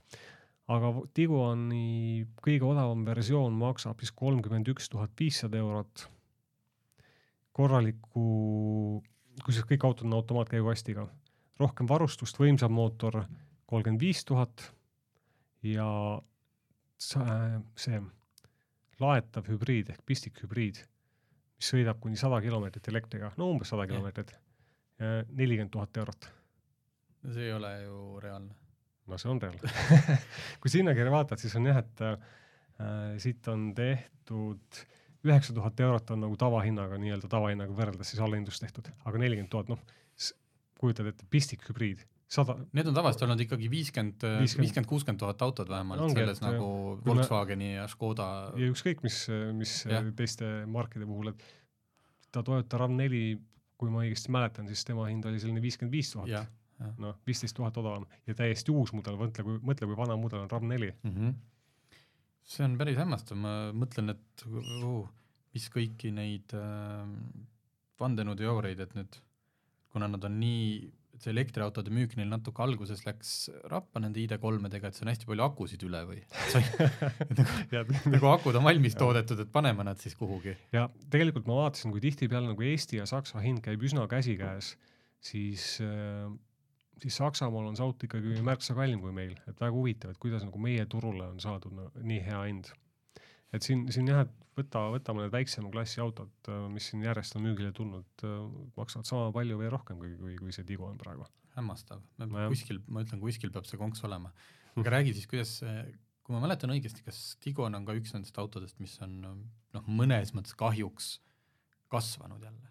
aga Tiguani kõige odavam versioon maksab siis kolmkümmend üks tuhat viissada eurot. korraliku, kusjuures kõik autod on automaatkäigukastiga, rohkem varustust, võimsam mootor kolmkümmend viis tuhat ja see laetav hübriid ehk pistikhübriid, mis sõidab kuni sada kilomeetrit elektriga, no umbes sada kilomeetrit, nelikümmend tuhat eurot. see ei ole ju reaalne. No see on reaalne. Kui sinnakirja vaatad, siis on jah, et äh, siit on tehtud üheksa tuhat eurot on nagu tavahinnaga, nii-öelda tavahinnaga võrreldes siis allahindlust tehtud, aga nelikümmend tuhat, noh, kujutad ette, pistikhübriid, sada. Need on tavaliselt olnud ikkagi viiskümmend, viiskümmend, kuuskümmend tuhat autot vähemalt Ongi, selles et, nagu Volkswageni ja Škoda. ja ükskõik mis, mis ja. teiste markide puhul, et ta Toyota RAV4, kui ma õigesti mäletan, siis tema hind oli selline viiskümmend viis tuhat noh, viisteist tuhat odavam ja täiesti uus mudel, mõtle kui, mõtle, kui vana mudel on RAM4 mm. -hmm. see on päris hämmastav, ma mõtlen, et uh, mis kõiki neid äh, vandenõuteooriaid, et nüüd, kuna nad on nii, see elektriautode müük neil natuke alguses läks rappa nende ID3-dega, et see on hästi palju akusid üle või nagu, nagu akud on valmis toodetud, et paneme nad siis kuhugi. ja tegelikult ma vaatasin, kui tihtipeale nagu Eesti ja Saksa hind käib üsna käsikäes, siis äh, siis Saksamaal on see auto ikkagi märksa kallim kui meil, et väga huvitav, et kuidas nagu meie turule on saadud no, nii hea hind. Et siin, siin jah, et võta, võtame need väiksema klassi autod, mis siin järjest on müügile tulnud, maksavad sama palju või rohkem, kui, kui, kui see Tigo on praegu. hämmastav, kuskil, ma ütlen, kuskil peab see konks olema. aga räägi siis, kuidas, kui ma mäletan õigesti, kas Tigon on ka üks nendest autodest, mis on noh, mõnes mõttes kahjuks kasvanud jälle?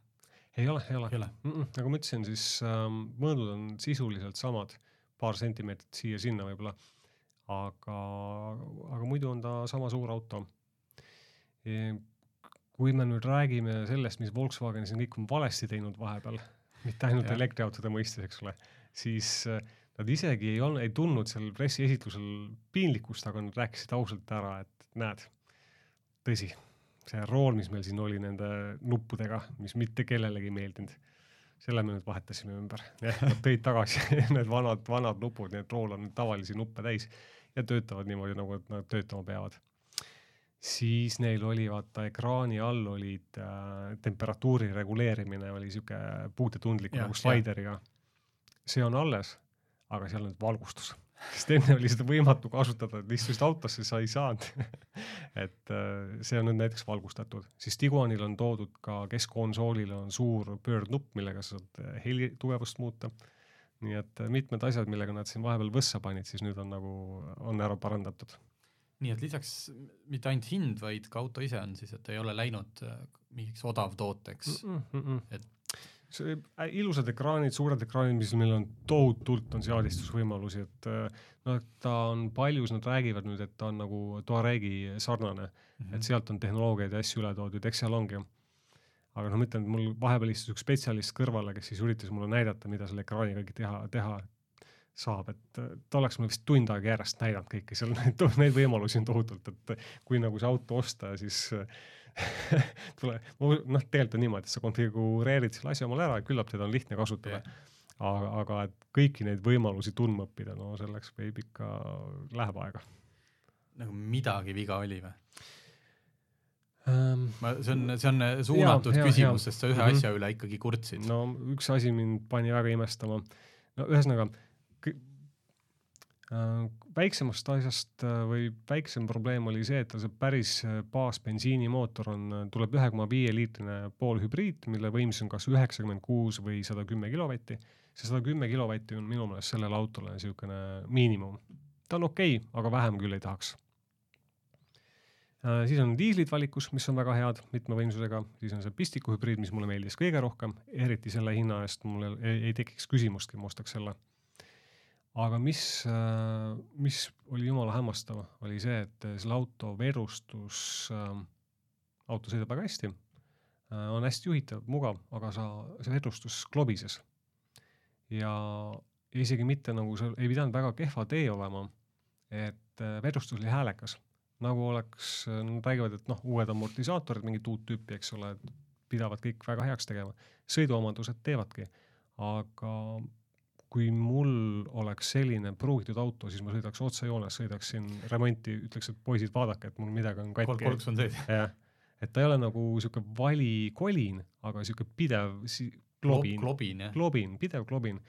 Ei ole, ei ole, ole.. Mm -mm, nagu ma ütlesin, siis ähm, mõõdud on sisuliselt samad, paar sentimeetrit siia-sinna võib-olla, aga, aga muidu on ta sama suur auto. Kui me nüüd räägime sellest, mis Volkswagen siin kõik on valesti teinud vahepeal, mitte ainult elektriautode mõistes, eks ole, siis äh, nad isegi ei olnud, ei tundnud seal pressiesitlusel piinlikkust, aga nad rääkisid ausalt ära, et näed, tõsi see rool, mis meil siin oli nende nuppudega, mis mitte kellelegi ei meeldinud, selle me nüüd vahetasime ümber. jah, nad tõid tagasi need vanad, vanad nupud, need rool on tavalisi nuppe täis ja töötavad niimoodi, nagu nad töötama peavad. Siis neil oli vaata ekraani all olid äh, temperatuuri reguleerimine oli sihuke puutetundlik nagu slaideriga. see on alles, aga seal on nüüd valgustus sest enne oli seda võimatu kasutada, et istusid autosse, sa ei saanud et äh, see on nüüd näiteks valgustatud, siis Tiguanil on toodud ka keskkonsoolile on suur pöördnupp, millega sa saad äh, heli tugevust muuta. nii et äh, mitmed asjad, millega nad siin vahepeal võssa panid, siis nüüd on nagu, on ära parandatud. Nii et lisaks mitte ainult hind, vaid ka auto ise on siis, et ei ole läinud mingiks odavtooteks mm, -mm, mm. et see äh, ilusad ekraanid, suured ekraanid, mis meil on tohutult, on seadistusvõimalusi, et noh, ta on paljus, nad räägivad nüüd, et ta on nagu Tuaregi sarnane mm, -hmm. et sealt on tehnoloogiaid ja asju üle toodud, eks seal ongi. aga noh, ma ütlen, et mul vahepeal istus üks spetsialist kõrvale, kes siis üritas mulle näidata, mida selle ekraaniga teha, teha saab, et ta oleks mulle vist tund aega järjest näidanud kõike seal, neid võimalusi on tohutult, et kui nagu see auto osta, siis äh, tule, noh, tegelikult on niimoodi, et sa konfigureerid selle asja omale ära ja küllap teda on lihtne kasutada yeah.. aga, aga et kõiki neid võimalusi tundma õppida, no selleks võib ikka, läheb aega. nagu midagi viga oli või? Um, ma, see on, see on suunatud hea, küsimus, sest sa ühe mm -hmm. asja üle ikkagi kurtsid. no üks asi mind pani väga imestama. no ühesõnaga Äh, väiksemast asjast äh, või väiksem probleem oli see, et see päris äh, baasbensiinimootor on, tuleb ühe koma viie liitrine poolhübriid, mille võimsus on kas üheksakümmend kuus või sada kümme kilovatti. see sada kümme kilovatti on minu meelest sellele autole niisugune miinimum. ta on okei okay,, aga vähem küll ei tahaks. Äh, siis on diislid valikus, mis on väga head mitme võimsusega, siis on see pistiku hübriid, mis mulle meeldis kõige rohkem, eriti selle hinna eest mul ei tekiks küsimustki, ma ostaks selle. Aga mis, äh, mis oli jumala hämmastav, oli see, et selle auto verustus äh,, auto sõidab väga hästi äh,, on hästi juhitav, mugav, aga sa, see verustus klobises. ja isegi mitte nagu see ei pidanud väga kehva tee olema, et verustus oli häälekas nagu oleks, nad räägivad, et noh, uued amortisaatorid, mingit uut tüüpi, eks ole, pidavad kõik väga heaks tegema. sõiduomadused teevadki, aga kui mul oleks selline pruugitud auto, siis ma sõidaks otsejoones, sõidaksin remonti, ütleks, et poisid, vaadake, et mul midagi on katki. kolks on sees. jah, et ta ei ole nagu sihuke valikolin, aga sihuke pidev si klobin. klobin, klobin, pidev klobin.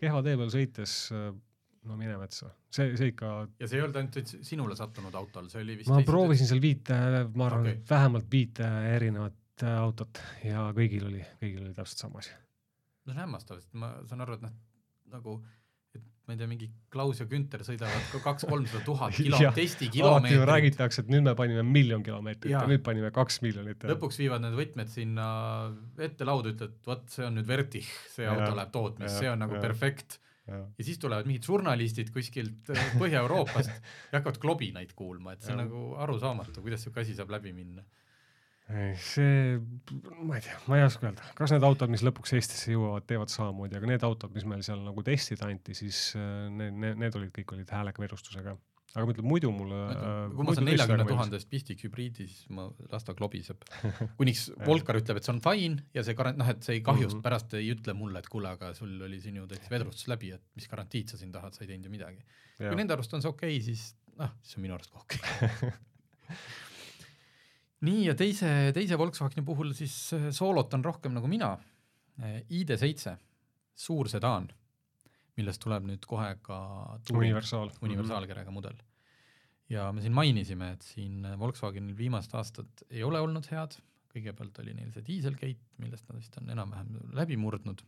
kehva tee peal sõites no mine metsa, see, see ikka. ja see ei olnud ainult sinule sattunud autol, see oli vist. ma proovisin seal viite, ma arvan okay., vähemalt viite erinevat äh, autot ja kõigil oli, kõigil oli täpselt sama asi. no see on hämmastav, sest ma saan aru, et noh, nagu et ma ei tea, mingi Klaus ja Günter sõidavad ka kaks-kolmsada tuhat kilo testi kilomeetrit. alati räägitakse, et nüüd me panime miljon kilomeetrit ja. ja nüüd panime kaks miljonit. lõpuks viivad need võtmed sinna ette lauda, ütlevad, vot see on nüüd Vertih, see ja. auto läheb tootmisse, see on nagu ja. perfekt ja. ja siis tulevad mingid žurnalistid kuskilt äh, Põhja-Euroopast ja hakkavad klobinaid kuulma, et see on nagu arusaamatu, kuidas siuke asi saab läbi minna. See, ma ei tea, ma ei oska öelda, kas need autod, mis lõpuks Eestisse jõuavad, teevad samamoodi, aga need autod, mis meil seal nagu testida anti, siis äh, need, need, need olid, kõik olid hääleka verustusega aga ma ütlen muidu mulle. Äh, kui ma saan neljakümne tuhandest pistik hübriidi, siis ma, las ta klobiseb. kuniks Volkar ütleb, et see on fine ja see garant-, noh, et see ei kahjust mm -hmm. pärast ei ütle mulle, et kuule, aga sul oli siin ju täitsa vedrustus läbi, et mis garantiid sa siin tahad, sa ei teinud ju midagi. kui nende arust on see okei okay,, siis noh, siis on minu arust ka okei okay. nii ja teise, teise Volkswageni puhul siis äh, soolotan rohkem nagu mina. Äh, ID7, suur sedaan millest tuleb nüüd kohe ka universaal, universaalkerega mm -hmm. mudel. ja me siin mainisime, et siin Volkswagenil viimased aastad ei ole olnud head, kõigepealt oli neil see Dieselgate, millest nad vist on enam-vähem läbi murdnud,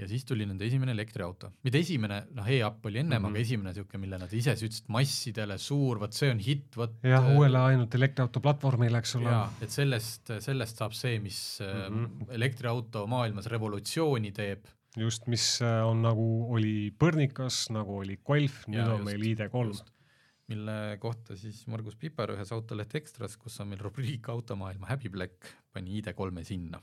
ja siis tuli nende esimene elektriauto, mitte esimene, noh e-up oli ennem mm, -hmm. aga esimene niisugune, mille nad ise ütlesid massidele, suur, vot see on hitt, vot jah, uuele ainult elektriauto platvormile, eks ole. et sellest, sellest saab see, mis mm -hmm. elektriauto maailmas revolutsiooni teeb just, mis äh, on nagu oli Põrnikas, nagu oli Golf, nüüd ja, on just, meil ID3. mille kohta siis Margus Piper ühes Autoleht Ekstras, kus on meil rubriik Automaailma häbiplekk, pani ID3-e sinna.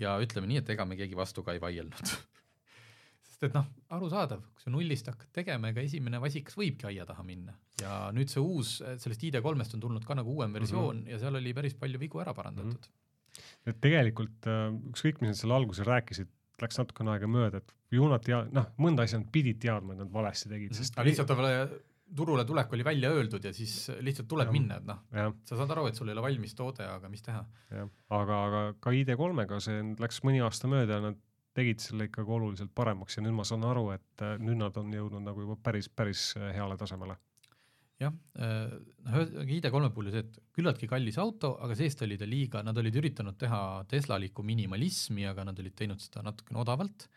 Ja ütleme nii, et ega me keegi vastu ka ei vaielnud sest et noh, arusaadav, kui sa nullist hakkad tegema, ega esimene vasikas võibki aia taha minna ja nüüd see uus, sellest ID3-st on tulnud ka nagu uuem versioon mm -hmm. ja seal oli päris palju vigu ära parandatud mm. -hmm. et tegelikult äh, ükskõik, mis nad seal alguses rääkisid, läks natukene aega mööda, et ju nad tea-, noh, mõnda asja nad pidid teadma, et nad valesti tegid, mhm. sest aga lihtsalt võib-olla turule tulek oli välja öeldud ja siis lihtsalt tuleb ja, minna, et noh, sa saad aru, et sul ei ole valmis toode, aga mis teha. aga, aga ka ID3-ga see läks mõni aasta mööda ja nad tegid selle ikkagi oluliselt paremaks ja nüüd ma saan aru, et äh, nüüd nad on jõudnud nagu juba päris, päris äh, heale tasemele. jah, äh, noh ID3 puhul ju see, et küllaltki kallis auto, aga seest oli ta liiga, nad olid üritanud teha Teslalikku minimalismi, aga nad olid teinud seda natukene odavalt.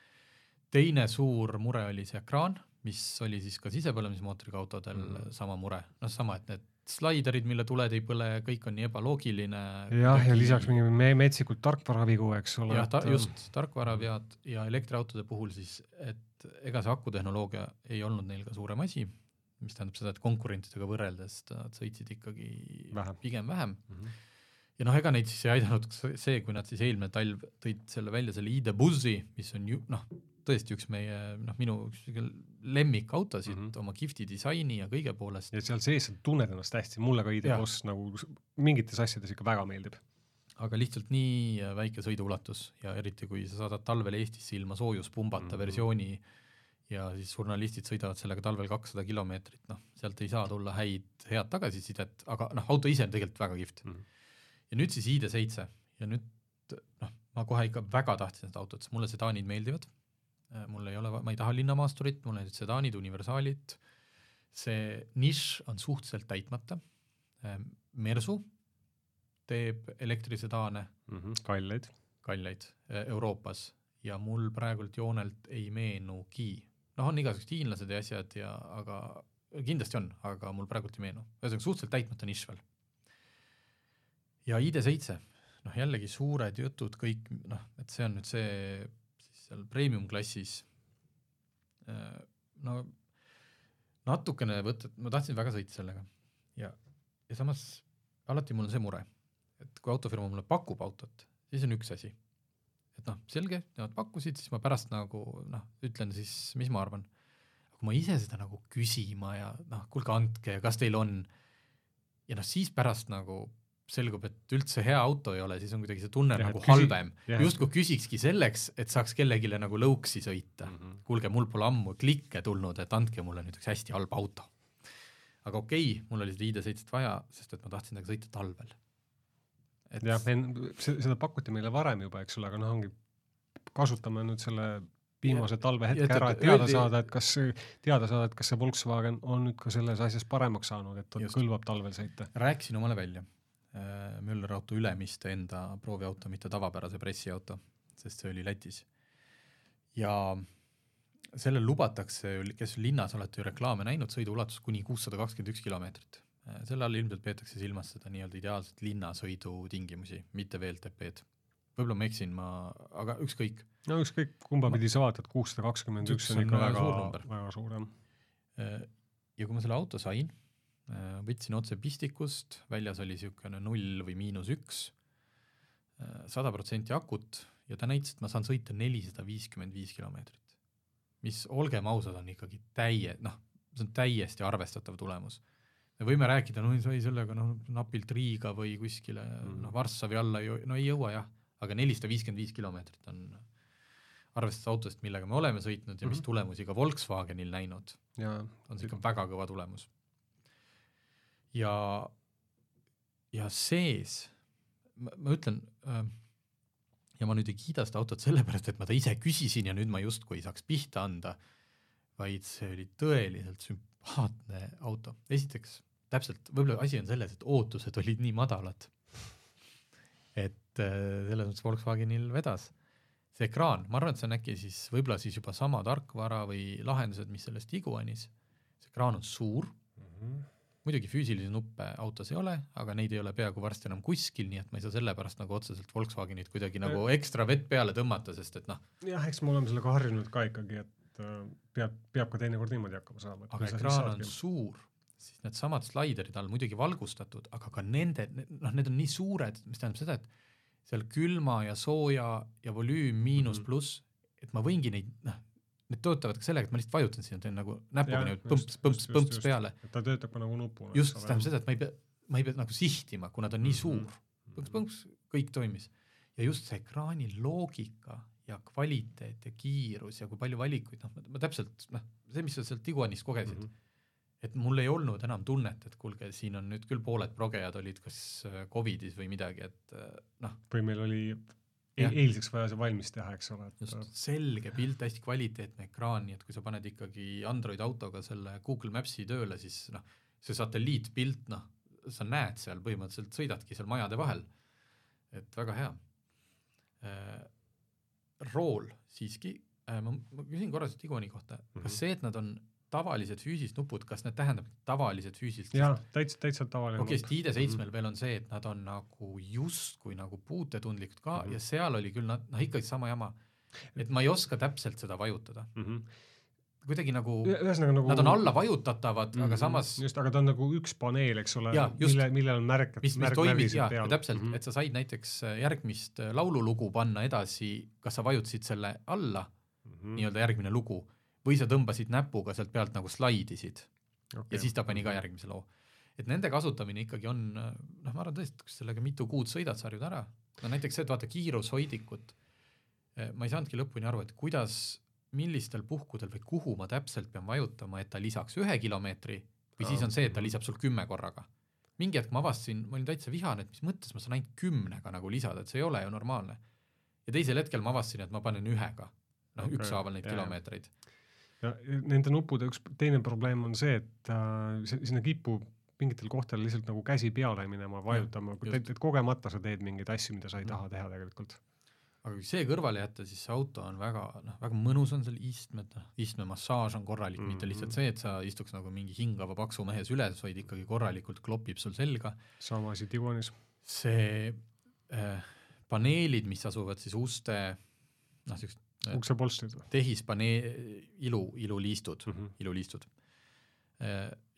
teine suur mure oli see ekraan mis oli siis ka sisepõlemismootoriga autodel mm -hmm. sama mure, noh sama, et need slaiderid, mille tuled ei põle, kõik on nii ebaloogiline. jah, ja lisaks mingi me metsikud tarkvaravigu, eks ole. jah, ta, just, tarkvaravead ja elektriautode puhul siis, et ega see akutehnoloogia ei olnud neil ka suurem asi, mis tähendab seda, et konkurentidega võrreldes nad sõitsid ikkagi vähem. pigem vähem mm. -hmm. ja noh, ega neid siis ei aidanud see, kui nad siis eelmine talv tõid selle välja, selle ID.Buzzi, mis on ju noh, tõesti üks meie noh, minu üks lemmikautosid mm -hmm. oma kihvti disaini ja kõige poolest. ja seal sees sa tunned ennast hästi, mulle ka ID.Boss nagu mingites asjades ikka väga meeldib. aga lihtsalt nii väike sõiduulatus ja eriti, kui sa saadad talvel Eestisse ilma soojuspumbata mm -hmm. versiooni ja siis žurnalistid sõidavad sellega talvel kakssada kilomeetrit, noh, sealt ei saa tulla häid, head tagasisidet, aga noh, auto ise on tegelikult väga kihvt mm. -hmm. ja nüüd siis ID7 ja nüüd noh, ma kohe ikka väga tahtsin seda autot, sest mulle sedaanid meeldivad Äh, mul ei ole, ma ei taha linnamaasturit, mul on nüüd sedaanid, universaalid, see nišš on suhteliselt täitmata. Äh, Mersu teeb elektrisedaane mm. -hmm, kalleid. kalleid äh, Euroopas ja mul praegult joonelt ei meenugi, noh, on igasugused hiinlased ja asjad ja, aga kindlasti on, aga mul praegult ei meenu, ühesõnaga suhteliselt täitmata nišš veel. ja ID7, noh jällegi suured jutud kõik, noh, et see on nüüd see seal premium klassis. Äh, no natukene võtta, ma tahtsin väga sõita sellega ja, ja samas alati mul on see mure, et kui autofirma mulle pakub autot, siis on üks asi. et noh, selge, nemad pakkusid, siis ma pärast nagu noh, ütlen siis, mis ma arvan. kui ma ise seda nagu küsima ja noh, kuulge andke ja kas teil on. ja noh, siis pärast nagu selgub, et üldse hea auto ei ole, siis on kuidagi see tunne ja, nagu küsi, halvem. justkui küsikski selleks, et saaks kellelegi nagu lõuksi sõita mm. -hmm. kuulge, mul pole ammu klikke tulnud, et andke mulle nüüd üks hästi halb auto. aga okei okay,, mul oli seda ID7 vaja, sest et ma tahtsin temaga sõita talvel. et jah, seda pakuti meile varem juba, eks ole, aga noh, ongi, kasutame nüüd selle viimase talvehetke ära, et teada öeldi... saada, et kas, teada saada, et kas see Volkswagen on nüüd ka selles asjas paremaks saanud, et kõlbab talvel sõita. rääkisin omale välja Müller auto Ülemiste enda prooviauto, mitte tavapärase pressiauto, sest see oli Lätis. ja sellel lubatakse, kes linnas olete ju reklaame näinud, sõiduulatus kuni kuussada kakskümmend üks kilomeetrit. Äh, selle all ilmselt peetakse silmas seda nii-öelda ideaalset linnasõidu tingimusi, mitte VLTP-d. võib-olla ma eksin, ma, aga ükskõik. no ükskõik, kumba pidi sa vaatad, kuussada kakskümmend üks on ikka väga, väga suur jah. Äh, ja kui ma selle auto sain Äh, võtsin otse pistikust, väljas oli niisugune null või miinus üks, äh, sada protsenti akut ja ta näitas, et ma saan sõita nelisada viiskümmend viis kilomeetrit. mis, olgem ausad, on ikkagi täie-, noh, see on täiesti arvestatav tulemus. me võime rääkida, no sai sellega noh, napilt Riiga või kuskile mm. noh, Varssavi alla ju, no ei jõua jah, aga nelisada viiskümmend viis kilomeetrit on arvestades autost, millega me oleme sõitnud ja mm -hmm. mis mhm. tulemusi ka Volkswagenil näinud, on see ikka väga kõva tulemus ja, ja sees, ma ütlen äh, ja ma nüüd ei kiida seda autot sellepärast, et ma ta ise küsisin ja nüüd ma justkui ei saaks pihta anda, vaid see oli tõeliselt sümpaatne auto. esiteks, täpselt, võib-olla asi on selles, et ootused olid nii madalad, et äh, selles mõttes Volkswagenil vedas. see ekraan, ma arvan, et see on äkki siis võib-olla siis juba sama tarkvara või lahendused, mis selles Tiguanis, see ekraan on suur mm, -hmm muidugi füüsilisi nuppe autos ei ole, aga neid ei ole peaaegu varsti enam kuskil, nii et ma ei saa sellepärast nagu otseselt Volkswagenit kuidagi nagu ekstra vett peale tõmmata, sest et noh. jah, eks me oleme sellega harjunud ka ikkagi, et äh, peab, peab ka teinekord niimoodi hakkama saama. aga ekraan on suur, siis needsamad slaiderid all muidugi valgustatud, aga ka nende, noh, need on nii suured, mis tähendab seda, et seal külma ja sooja ja volüüm miinus mm -hmm. pluss, et ma võingi neid, noh, need töötavad ka sellega, et ma lihtsalt vajutan sinna, teen nagu näpuga niimoodi põmps, põmps, põmps peale. ta töötab ka nagu nupuna. just, see tähendab seda, et ma ei pea, ma ei pea nagu sihtima, kuna ta on nii mhm. suur. põmps, põmps, kõik toimis. ja just see ekraani loogika ja kvaliteet ja kiirus ja kui palju valikuid, noh, ma täpselt, noh, see, mis sa sealt Tiguanist kogesid mm, -hmm. et mul ei olnud enam tunnet, et kuulge, siin on nüüd küll pooled progejad olid kas äh, Covidis või midagi, et äh, noh. või meil oli eilseks vaja see valmis teha, eks ole. just, selge pilt, hästi kvaliteetne ekraan, nii et kui sa paned ikkagi Android autoga selle Google Maps'i tööle, siis noh, see satelliitpilt, noh, sa näed seal põhimõtteliselt, sõidadki seal majade vahel. et väga hea äh,. Rool siiski äh,, ma, ma küsin korra Igoni kohta mm, -hmm. kas see, et nad on tavalised füüsilised nupud, kas need tähendab tavalised füüsilised? jaa, täitsa, täitsa tavaline. okei okay,, sest ID7-l mm -hmm. veel on see, et nad on nagu justkui nagu puutetundlikud ka mm -hmm. ja seal oli küll nad, noh ikkagi sama jama. et ma ei oska täpselt seda vajutada mm. -hmm kuidagi nagu, nagu nad on alla vajutatavad mm, -hmm. aga mhm. samas just, aga ta on nagu üks paneel, eks ole, mille, millel on märk, mis, mis toimib ja, ja täpselt mm, -hmm. et sa said näiteks äh, järgmist äh, laululugu panna edasi, kas sa vajutasid selle alla mm -hmm., nii-öelda järgmine lugu või sa tõmbasid näpuga sealt pealt nagu slaidisid okay. ja siis ta pani ka järgmise loo. et nende kasutamine ikkagi on, noh, ma arvan tõesti, kui sellega mitu kuud sõidad, sa harjud ära. no näiteks see, et vaata kiirushoidikut, eh, ma ei saanudki lõpuni aru, et kuidas, millistel puhkudel või kuhu ma täpselt pean vajutama, et ta lisaks ühe kilomeetri või siis on see, et ta lisab sul kümme korraga. mingi hetk ma avastasin, ma olin täitsa vihane, et mis mõttes ma saan ainult kümnega nagu lisada, et see ei ole ju normaalne. ja teisel hetkel ma avastasin, et ma panen ühega, noh okay, ükshaaval neid kilomeetreid ja nende nuppude üks teine probleem on see, et äh, sinna kipub mingitel kohtadel lihtsalt nagu käsi peale minema, vajutama, et, kogemata sa teed mingeid asju, mida sa ei taha teha tegelikult. aga kui see kõrvale jätta, siis see auto on väga noh, väga mõnus on seal istmed, noh, istmemassaaž on korralik mm, -hmm. mitte Mhm. lihtsalt see, et sa istuks nagu mingi hingava paksu mehe süles, vaid ikkagi korralikult klopib sul selga. sama asi Tiguanis. see äh, paneelid, mis asuvad siis uste noh, siuksed uksepolstrid või tehispanee-, ilu, iluliistud mm? -hmm. iluliistud.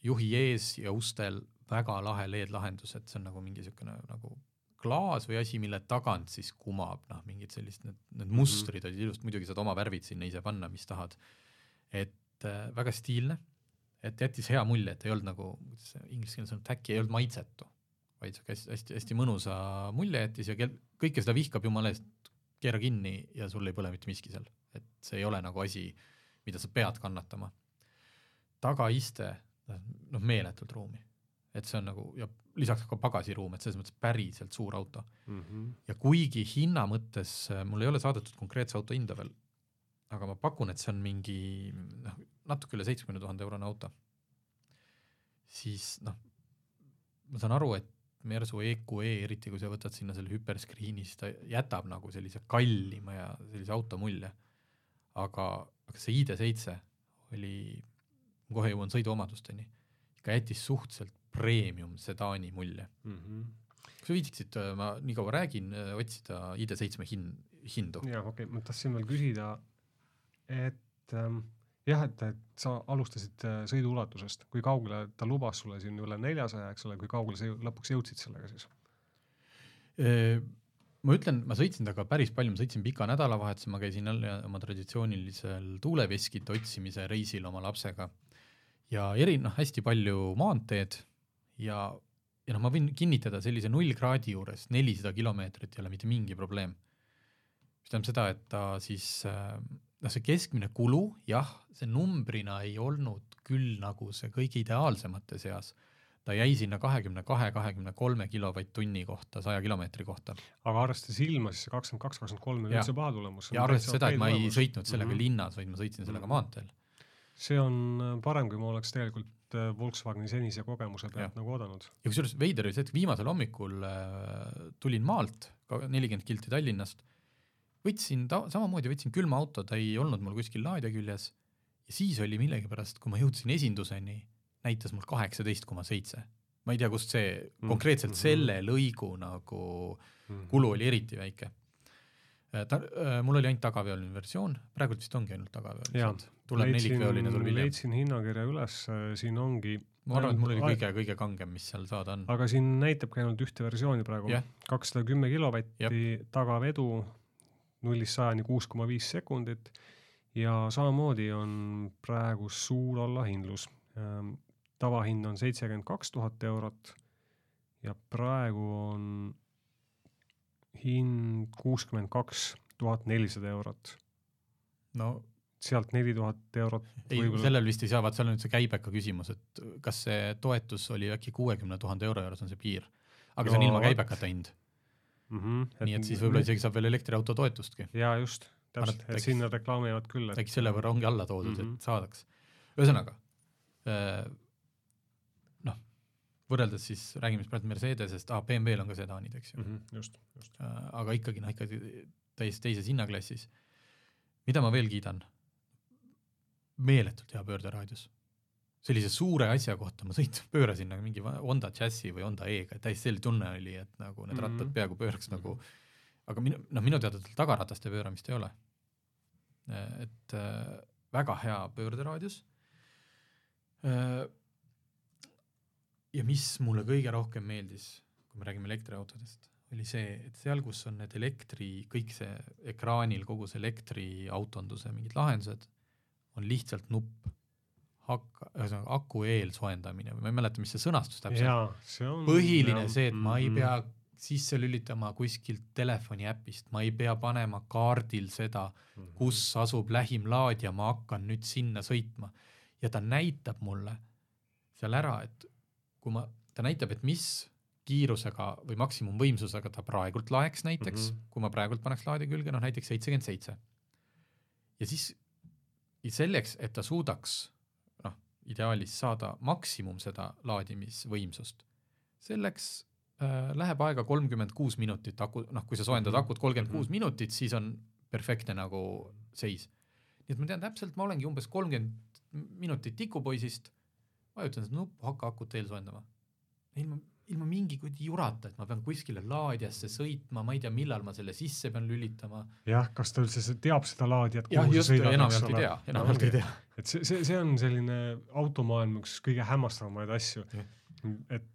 juhi ees ja ustel väga lahe LED-lahendus, et see on nagu mingi niisugune nagu klaas või asi, mille tagant siis kumab noh, mingid sellised need, need mustrid olid ilusad, muidugi saad oma värvid sinna ise panna, mis tahad. et äh, väga stiilne, et jättis hea mulje, et ei olnud nagu, kuidas see inglise keeles on, äkki ei olnud maitsetu, vaid sihuke hästi-hästi mõnusa mulje jättis ja kel- kõike seda vihkab jumala eest, keera kinni ja sul ei põle mitte miski seal, et see ei ole nagu asi, mida sa pead kannatama. tagaiste, noh meeletult ruumi, et see on nagu ja lisaks ka pagasiruum, et selles mõttes päriselt suur auto Mm -hmm. ja kuigi hinna mõttes äh, mul ei ole saadetud konkreetse auto hinda veel, aga ma pakun, et see on mingi noh, natuke üle seitsmekümne tuhande eurone auto, siis noh, ma saan aru, et Mersu EQE, eriti kui sa võtad sinna selle hüperscreen'i, siis ta jätab nagu sellise kallima ja sellise auto mulje. aga, aga see ID7 oli, kohe jõuan sõiduomadusteni, ikka jättis suhteliselt premium sedaani mulje Mm -hmm. kas sa viitsiksid, ma nii kaua räägin, otsida ID7 hin-, hindu? ja okei okay,, ma tahtsin veel küsida, et ähm, jah, et, et sa alustasid äh, sõidu ulatusest, kui kaugele ta lubas sulle siin üle neljasaja, eks ole, kui kaugele sa lõpuks jõudsid sellega siis? ma ütlen, ma sõitsin temaga päris palju, ma sõitsin pika nädalavahetuse, ma käisin jälle oma traditsioonilisel tuuleveskite otsimise reisil oma lapsega ja eri, noh, hästi palju maanteed ja, ja noh, ma võin kinnitada, sellise null kraadi juures nelisada kilomeetrit ei ole mitte mingi probleem. mis tähendab seda, et ta siis äh, noh, see keskmine kulu, jah, see numbrina ei olnud küll nagu see kõige ideaalsemate seas, ta jäi sinna kahekümne kahe, kahekümne kolme kilovatt-tunni kohta saja kilomeetri kohta aga arvestades ilma, siis see kakskümmend kaks, kakskümmend kolm Jaa. üldse paha tulemus. ja arvestades seda, et ma ei sõitnud sellega mm. -hmm. linnas, vaid ma sõitsin sellega Mhm. maanteel. see on äh, parem, kui ma oleks tegelikult äh, Volkswageni senise kogemuse pealt nagu oodanud. ja kusjuures veider oli see, et viimasel hommikul äh, tulin maalt, nelikümmend kilti Tallinnast, võtsin ta samamoodi, võtsin külma auto, ta ei olnud mul kuskil laadija küljes ja siis oli millegipärast, kui ma jõudsin esinduseni, näitas mul kaheksateist koma seitse. ma ei tea, kust see Mm. konkreetselt Mhm. selle lõigu nagu kulu oli eriti väike. ta, mul oli ainult tagaveoline versioon, praegult vist ongi ainult Jaa. tagaveolised, tuleb nelikveoline tuleb hiljem. leidsin hinnakirja üles, siin ongi, ma arvan, et mul oli kõige, kõige kangem, mis seal saada on. aga siin näitabki ainult ühte versiooni praegu kakssada kümme kilovatti tagavedu nullist sajani kuus koma viis sekundit ja samamoodi on praegu suur allahindlus. tavahind on seitsekümmend kaks tuhat eurot ja praegu on hind kuuskümmend kaks tuhat nelisada eurot, no sealt neli tuhat eurot ei, sellel vist ei saa, vaat seal on nüüd see käibeka küsimus, et kas see toetus oli äkki kuuekümne tuhande euro juures on see piir. aga see on No ilma käibekata hind, mm. -hmm, nii et siis võib-olla isegi saab veel elektriauto toetustki, jaa, just, täpselt, et et sinna reklaamivad küll, et äkki selle võrra ongi alla toodud mm, -hmm. Mhm. et saadaks. ühesõnaga, noh, võrreldes siis, räägime siis praegu Mercedesest ah,, BMW-l on ka sedaanid, eks ju mm. -hmm, just, just. Äh, aga ikkagi noh, ikkagi täiesti teises hinnaklassis. mida ma veel kiidan? meeletult hea pöörderaadius. Sellise suure asja kohta ma sõitsin, pöörasin nagu mingi Honda Jazzi või Honda E-ga, täiesti selline tunne oli, et nagu need mm -hmm. rattad Mhm. peaaegu pööraks nagu, aga minu, noh, minu teada tal tagarataste pööramist ei ole. et äh, väga hea pöörderaadius äh,. ja mis mulle kõige rohkem meeldis, kui me räägime elektriautodest, oli see, et seal, kus on need elektri, kõik see ekraanil kogu see elektriautonduse mingid lahendused, on lihtsalt nupp hakka, ühesõnaga aku eelsoojendamine või ma ei mäleta, mis see sõnastus täpselt põhiline see, et ma ei mhm. pea sisse lülitama kuskilt telefoni äpist, ma ei pea panema kaardil seda, Mhm. kus asub lähim laadija, ma hakkan nüüd sinna sõitma. ja ta näitab mulle seal ära, et kui ma, ta näitab, et mis kiirusega või maksimumvõimsusega ta praegult laeks näiteks mm. -hmm. kui ma praegult paneks laadija külge, noh näiteks seitsekümmend seitse. ja siis ja selleks, et ta suudaks ideaalis saada maksimum seda laadimisvõimsust, selleks äh, läheb aega kolmkümmend kuus minutit aku, noh, kui sa soojendad Mhm. akut kolmkümmend kuus Mhm. minutit, siis on perfektne nagu seis. nii et ma tean täpselt, ma olengi umbes kolmkümmend minutit tikupoisist, vajutan seda nuppu, hakka akut eelsoojendama. ilma, ilma mingi kuradi jurata, et ma pean kuskile laadijasse sõitma, ma ei tea, millal ma selle sisse pean lülitama. jah, kas ta üldse se- teab seda laadijat, kuhu sa sõidad, eks ole enamjaolt ei tea. et see, see, see on selline automaailma üks kõige hämmastavamaid asju et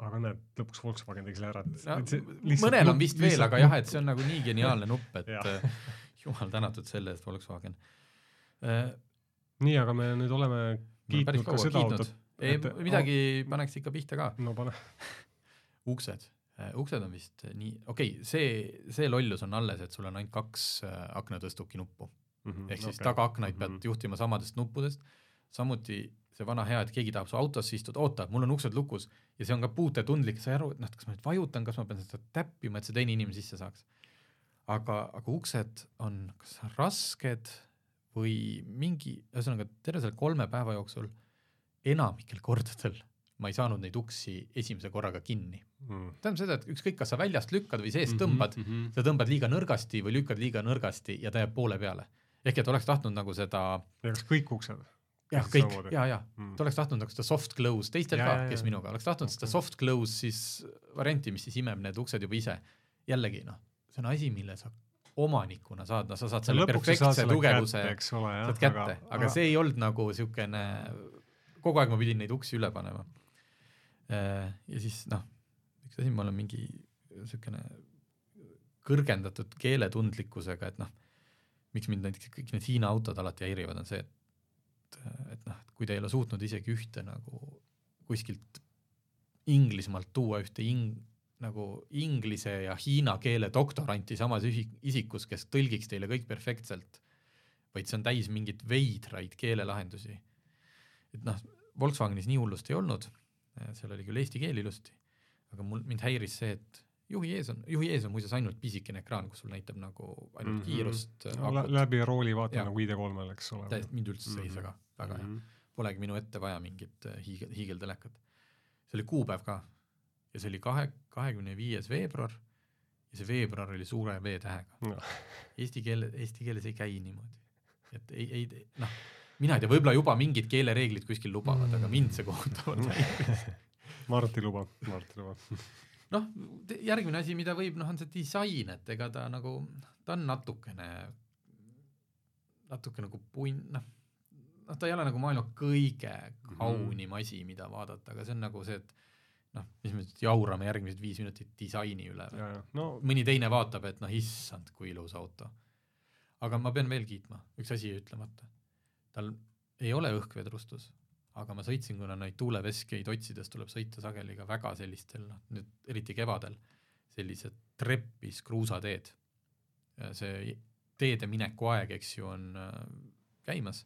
aga näed, lõpuks Volkswagen tegi selle ära, No, mõnel on vist veel, aga jah, et see on nagu nii geniaalne nupp, et jumal tänatud selle eest, Volkswagen. nii, aga me nüüd oleme kiitnud ka seda autot. Ei midagi paneks ikka pihta ka. no pane, uksed, uksed on vist nii, okei okay,, see, see lollus on alles, et sul on ainult kaks äh, aknatõstuki nuppu ehk siis tagaaknaid pead Mhm. juhtima samadest nuppudest. samuti see vana hea, et keegi tahab su autosse istuda, oota, mul on uksed lukus ja see on ka puutetundlik, sa ei aru, et noh, kas ma nüüd vajutan, kas ma pean seda täppima, et see teine inimene sisse saaks. aga, aga uksed on kas rasked või mingi, ühesõnaga terve selle kolme päeva jooksul enamikel kordadel ma ei saanud neid uksi esimese korraga kinni. mm. tähendab seda, et ükskõik, kas sa väljast lükkad või seest Mhm, tõmbad, mhm. sa tõmbad liiga nõrgasti või lükkad liiga nõrgasti ja ta jääb poole peale. ehk et oleks tahtnud nagu seda, ja kas kõik uksed? jah, kõik ja, ja Mm. ta oleks tahtnud nagu seda soft close, teistel Ja, ka kes ja. minuga, oleks tahtnud seda Okei. soft close siis varianti, mis siis imeb need uksed juba ise. jällegi noh, see on asi, mille sa omanikuna saad, no sa saad selle lõpuks saad perfektse tugevuse kätte, eks ole, jah. saad kätte, aga see ei olnud nagu siukene, kogu aeg ma pidin neid uksi üle panema. ja siis noh, üks asi, ma olen mingi siukene kõrgendatud keeletundlikkusega, et noh, miks mind näiteks kõik need Hiina autod alati häirivad, on see, et, et noh, et kui te ei ole suutnud isegi ühte nagu kuskilt Inglismaalt tuua ühte ing-, nagu inglise ja hiina keele doktoranti samas ühi- isikus, kes tõlgiks teile kõik perfektselt, vaid see on täis mingeid veidraid keelelahendusi. Et noh, Volkswagenis nii hullust ei olnud, seal oli küll eesti keel ilusti, aga mul, mind häiris see, et juhi ees on, juhi ees on muuseas ainult pisikene ekraan, kus sul näitab nagu ainult mm. -hmm. kiirust no, lä- läbi rooli vaatan Jaa. nagu ID3-l, eks ole. täiesti, mind üldse see ei Mhm. sega, väga hea. Mhm. polegi minu ette vaja mingit äh, hiigel, hiigeltelekat. see oli kuupäev ka ja see oli kahe, kahekümne viies veebruar ja see veebruar oli suure V-tähega No. Eesti keel, eesti keeles ei käi niimoodi, et ei, ei noh, mina ei tea, võib-olla juba mingid keelereeglid kuskil lubavad, aga mind see kohutavalt häiris. Marti lubab, Marti lubab. noh, järgmine asi, mida võib, noh, on see disain, et ega ta nagu, ta on natukene, natuke nagu punn, noh, noh, ta ei ole nagu maailma kõige kaunim asi, mida vaadata, aga see on nagu see, et noh, mis me nüüd jaurame järgmised viis minutit disaini üle. no mõni teine vaatab, et noh, issand, kui ilus auto. aga ma pean veel kiitma, üks asi ütlemata. Tal ei ole õhkvedrustus, aga ma sõitsin, kuna neid tuuleveskeid otsides tuleb sõita sageli ka väga sellistel, noh nüüd eriti kevadel, sellised treppis kruusateed. see teede mineku aeg, eks ju, on äh, käimas,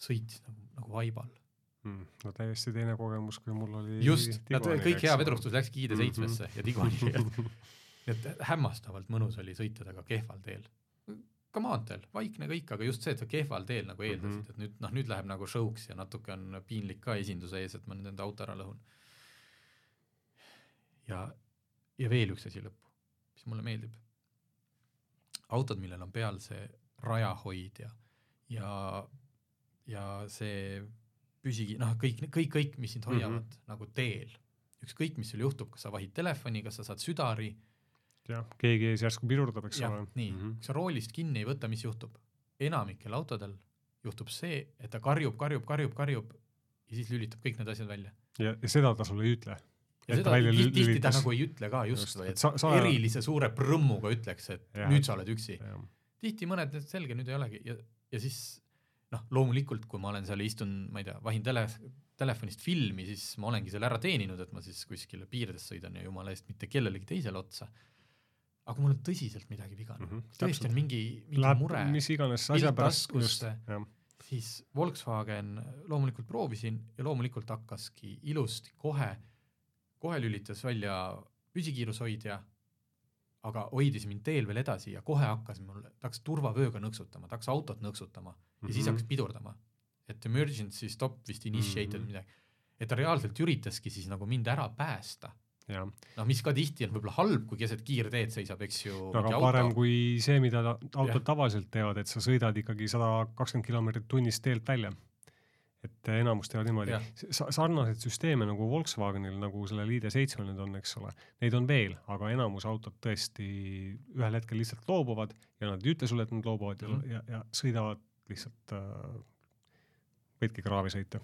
sõitis nagu, nagu vaibal. mm,, no täiesti teine kogemus, kui mul oli just, nad kõik hea vedrustus läkski ID7-sse Mhm. ja Tiguaniga. et hämmastavalt mõnus oli sõita temaga kehval teel. Ka maanteel, vaikne kõik, aga just see, et sa kehval teel nagu eeldasid mm. -hmm. et nüüd noh, nüüd läheb nagu show'ks ja natuke on piinlik ka esinduse ees, et ma nüüd enda auto ära lõhun. ja, ja veel üks asi lõppu, mis mulle meeldib. autod, millel on peal see rajahoidja ja, ja see püsi, noh, kõik, kõik, kõik, mis sind hoiavad mm -hmm. nagu teel. ükskõik, mis sul juhtub, kas sa vahid telefoni, kas sa saad südari, jah, keegi ees järsku pidurdab, eks jah ole., nii mm. -hmm. kui sa roolist kinni ei võta, mis juhtub? enamikel autodel juhtub see, et ta karjub, karjub, karjub, karjub ja siis lülitab kõik need asjad välja. ja, ja seda ta sulle ei ütle. ja seda tihti ta nagu ei ütle ka just, Just, või et sa- sa- erilise suure prõmmuga ütleks, et ja. nüüd sa oled üksi. tihti mõned, selge, nüüd ei olegi ja, ja siis noh, loomulikult, kui ma olen seal, istun, ma ei tea, vahin tele, telefonist filmi, siis ma olengi selle ära teeninud, et ma siis kuskile piirides sõidan ja jumala eest mitte kellelegi teisele otsa. Aga mul on tõsiselt midagi vigane mm. -hmm. tõesti on mingi, mingi läheb mure, mis iganes asja pärast, just, jah. siis Volkswagen loomulikult proovisin ja loomulikult hakkaski ilusti kohe, kohe lülitas välja püsikiirushoidja, aga hoidis mind teel veel edasi ja kohe hakkas mul, ta hakkas turvavööga nõksutama, ta hakkas autot nõksutama ja siis Mhm. hakkas pidurdama. et emergency stop vist initiated mm -hmm. midagi. et ta reaalselt üritaski siis nagu mind ära päästa noh, mis ka tihti on võib-olla halb, kui keset kiirteed seisab, eks ju. no aga parem kui see, mida autod tavaliselt teevad, et sa sõidad ikkagi sada kakskümmend kilomeetrit tunnis teelt välja. et enamus teevad niimoodi Jah., sarnaseid süsteeme nagu Volkswagenil, nagu sellel ID7-l nüüd on, eks ole, neid on veel, aga enamus autod tõesti ühel hetkel lihtsalt loobuvad ja nad ei ütle sulle, et nad loobuvad mm Mhm. -hmm. ja, ja, ja sõidavad lihtsalt äh,, võidki kraavi sõita.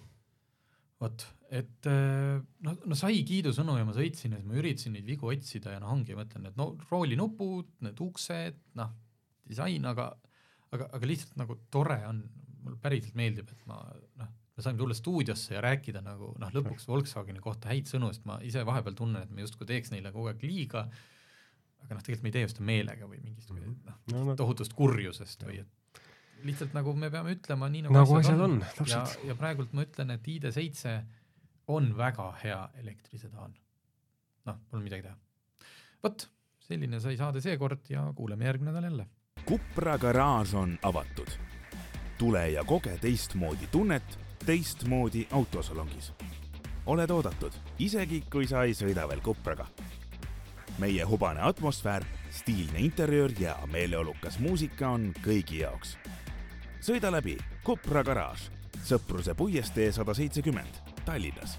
vot, et äh, no, no sai kiidusõnu ja ma sõitsin ja siis ma üritasin neid vigu otsida ja noh, ongi, ma ütlen, et no roolinupud, need uksed, noh, disain, aga aga, aga lihtsalt nagu tore on, mulle päriselt meeldib, et ma noh, me saime tulla stuudiosse ja rääkida nagu noh, lõpuks Volkswageni kohta häid sõnu, sest ma ise vahepeal tunnen, et me justkui teeks neile kogu aeg liiga, aga noh, tegelikult me ei tee ju seda meelega või mingist Mhm. noh, no nad tohutust kurjusest või et lihtsalt nagu me peame ütlema nii nagu, nagu asjad on, ja täpselt., ja praegult ma ütlen, et ID7 on väga hea elektrisedaan. noh, pole midagi teha. vot, selline sai saade seekord ja kuuleme järgmine nädal jälle. Kupra garaaž on avatud. tule ja koge teistmoodi tunnet teistmoodi autosalongis. oled oodatud, isegi kui sa ei sõida veel Kupraga. meie hubane atmosfäär, stiilne interjöör ja meeleolukas muusika on kõigi jaoks. Sõida läbi Kupra garaaž, Sõpruse puiestee sada seitsekümmend, Tallinnas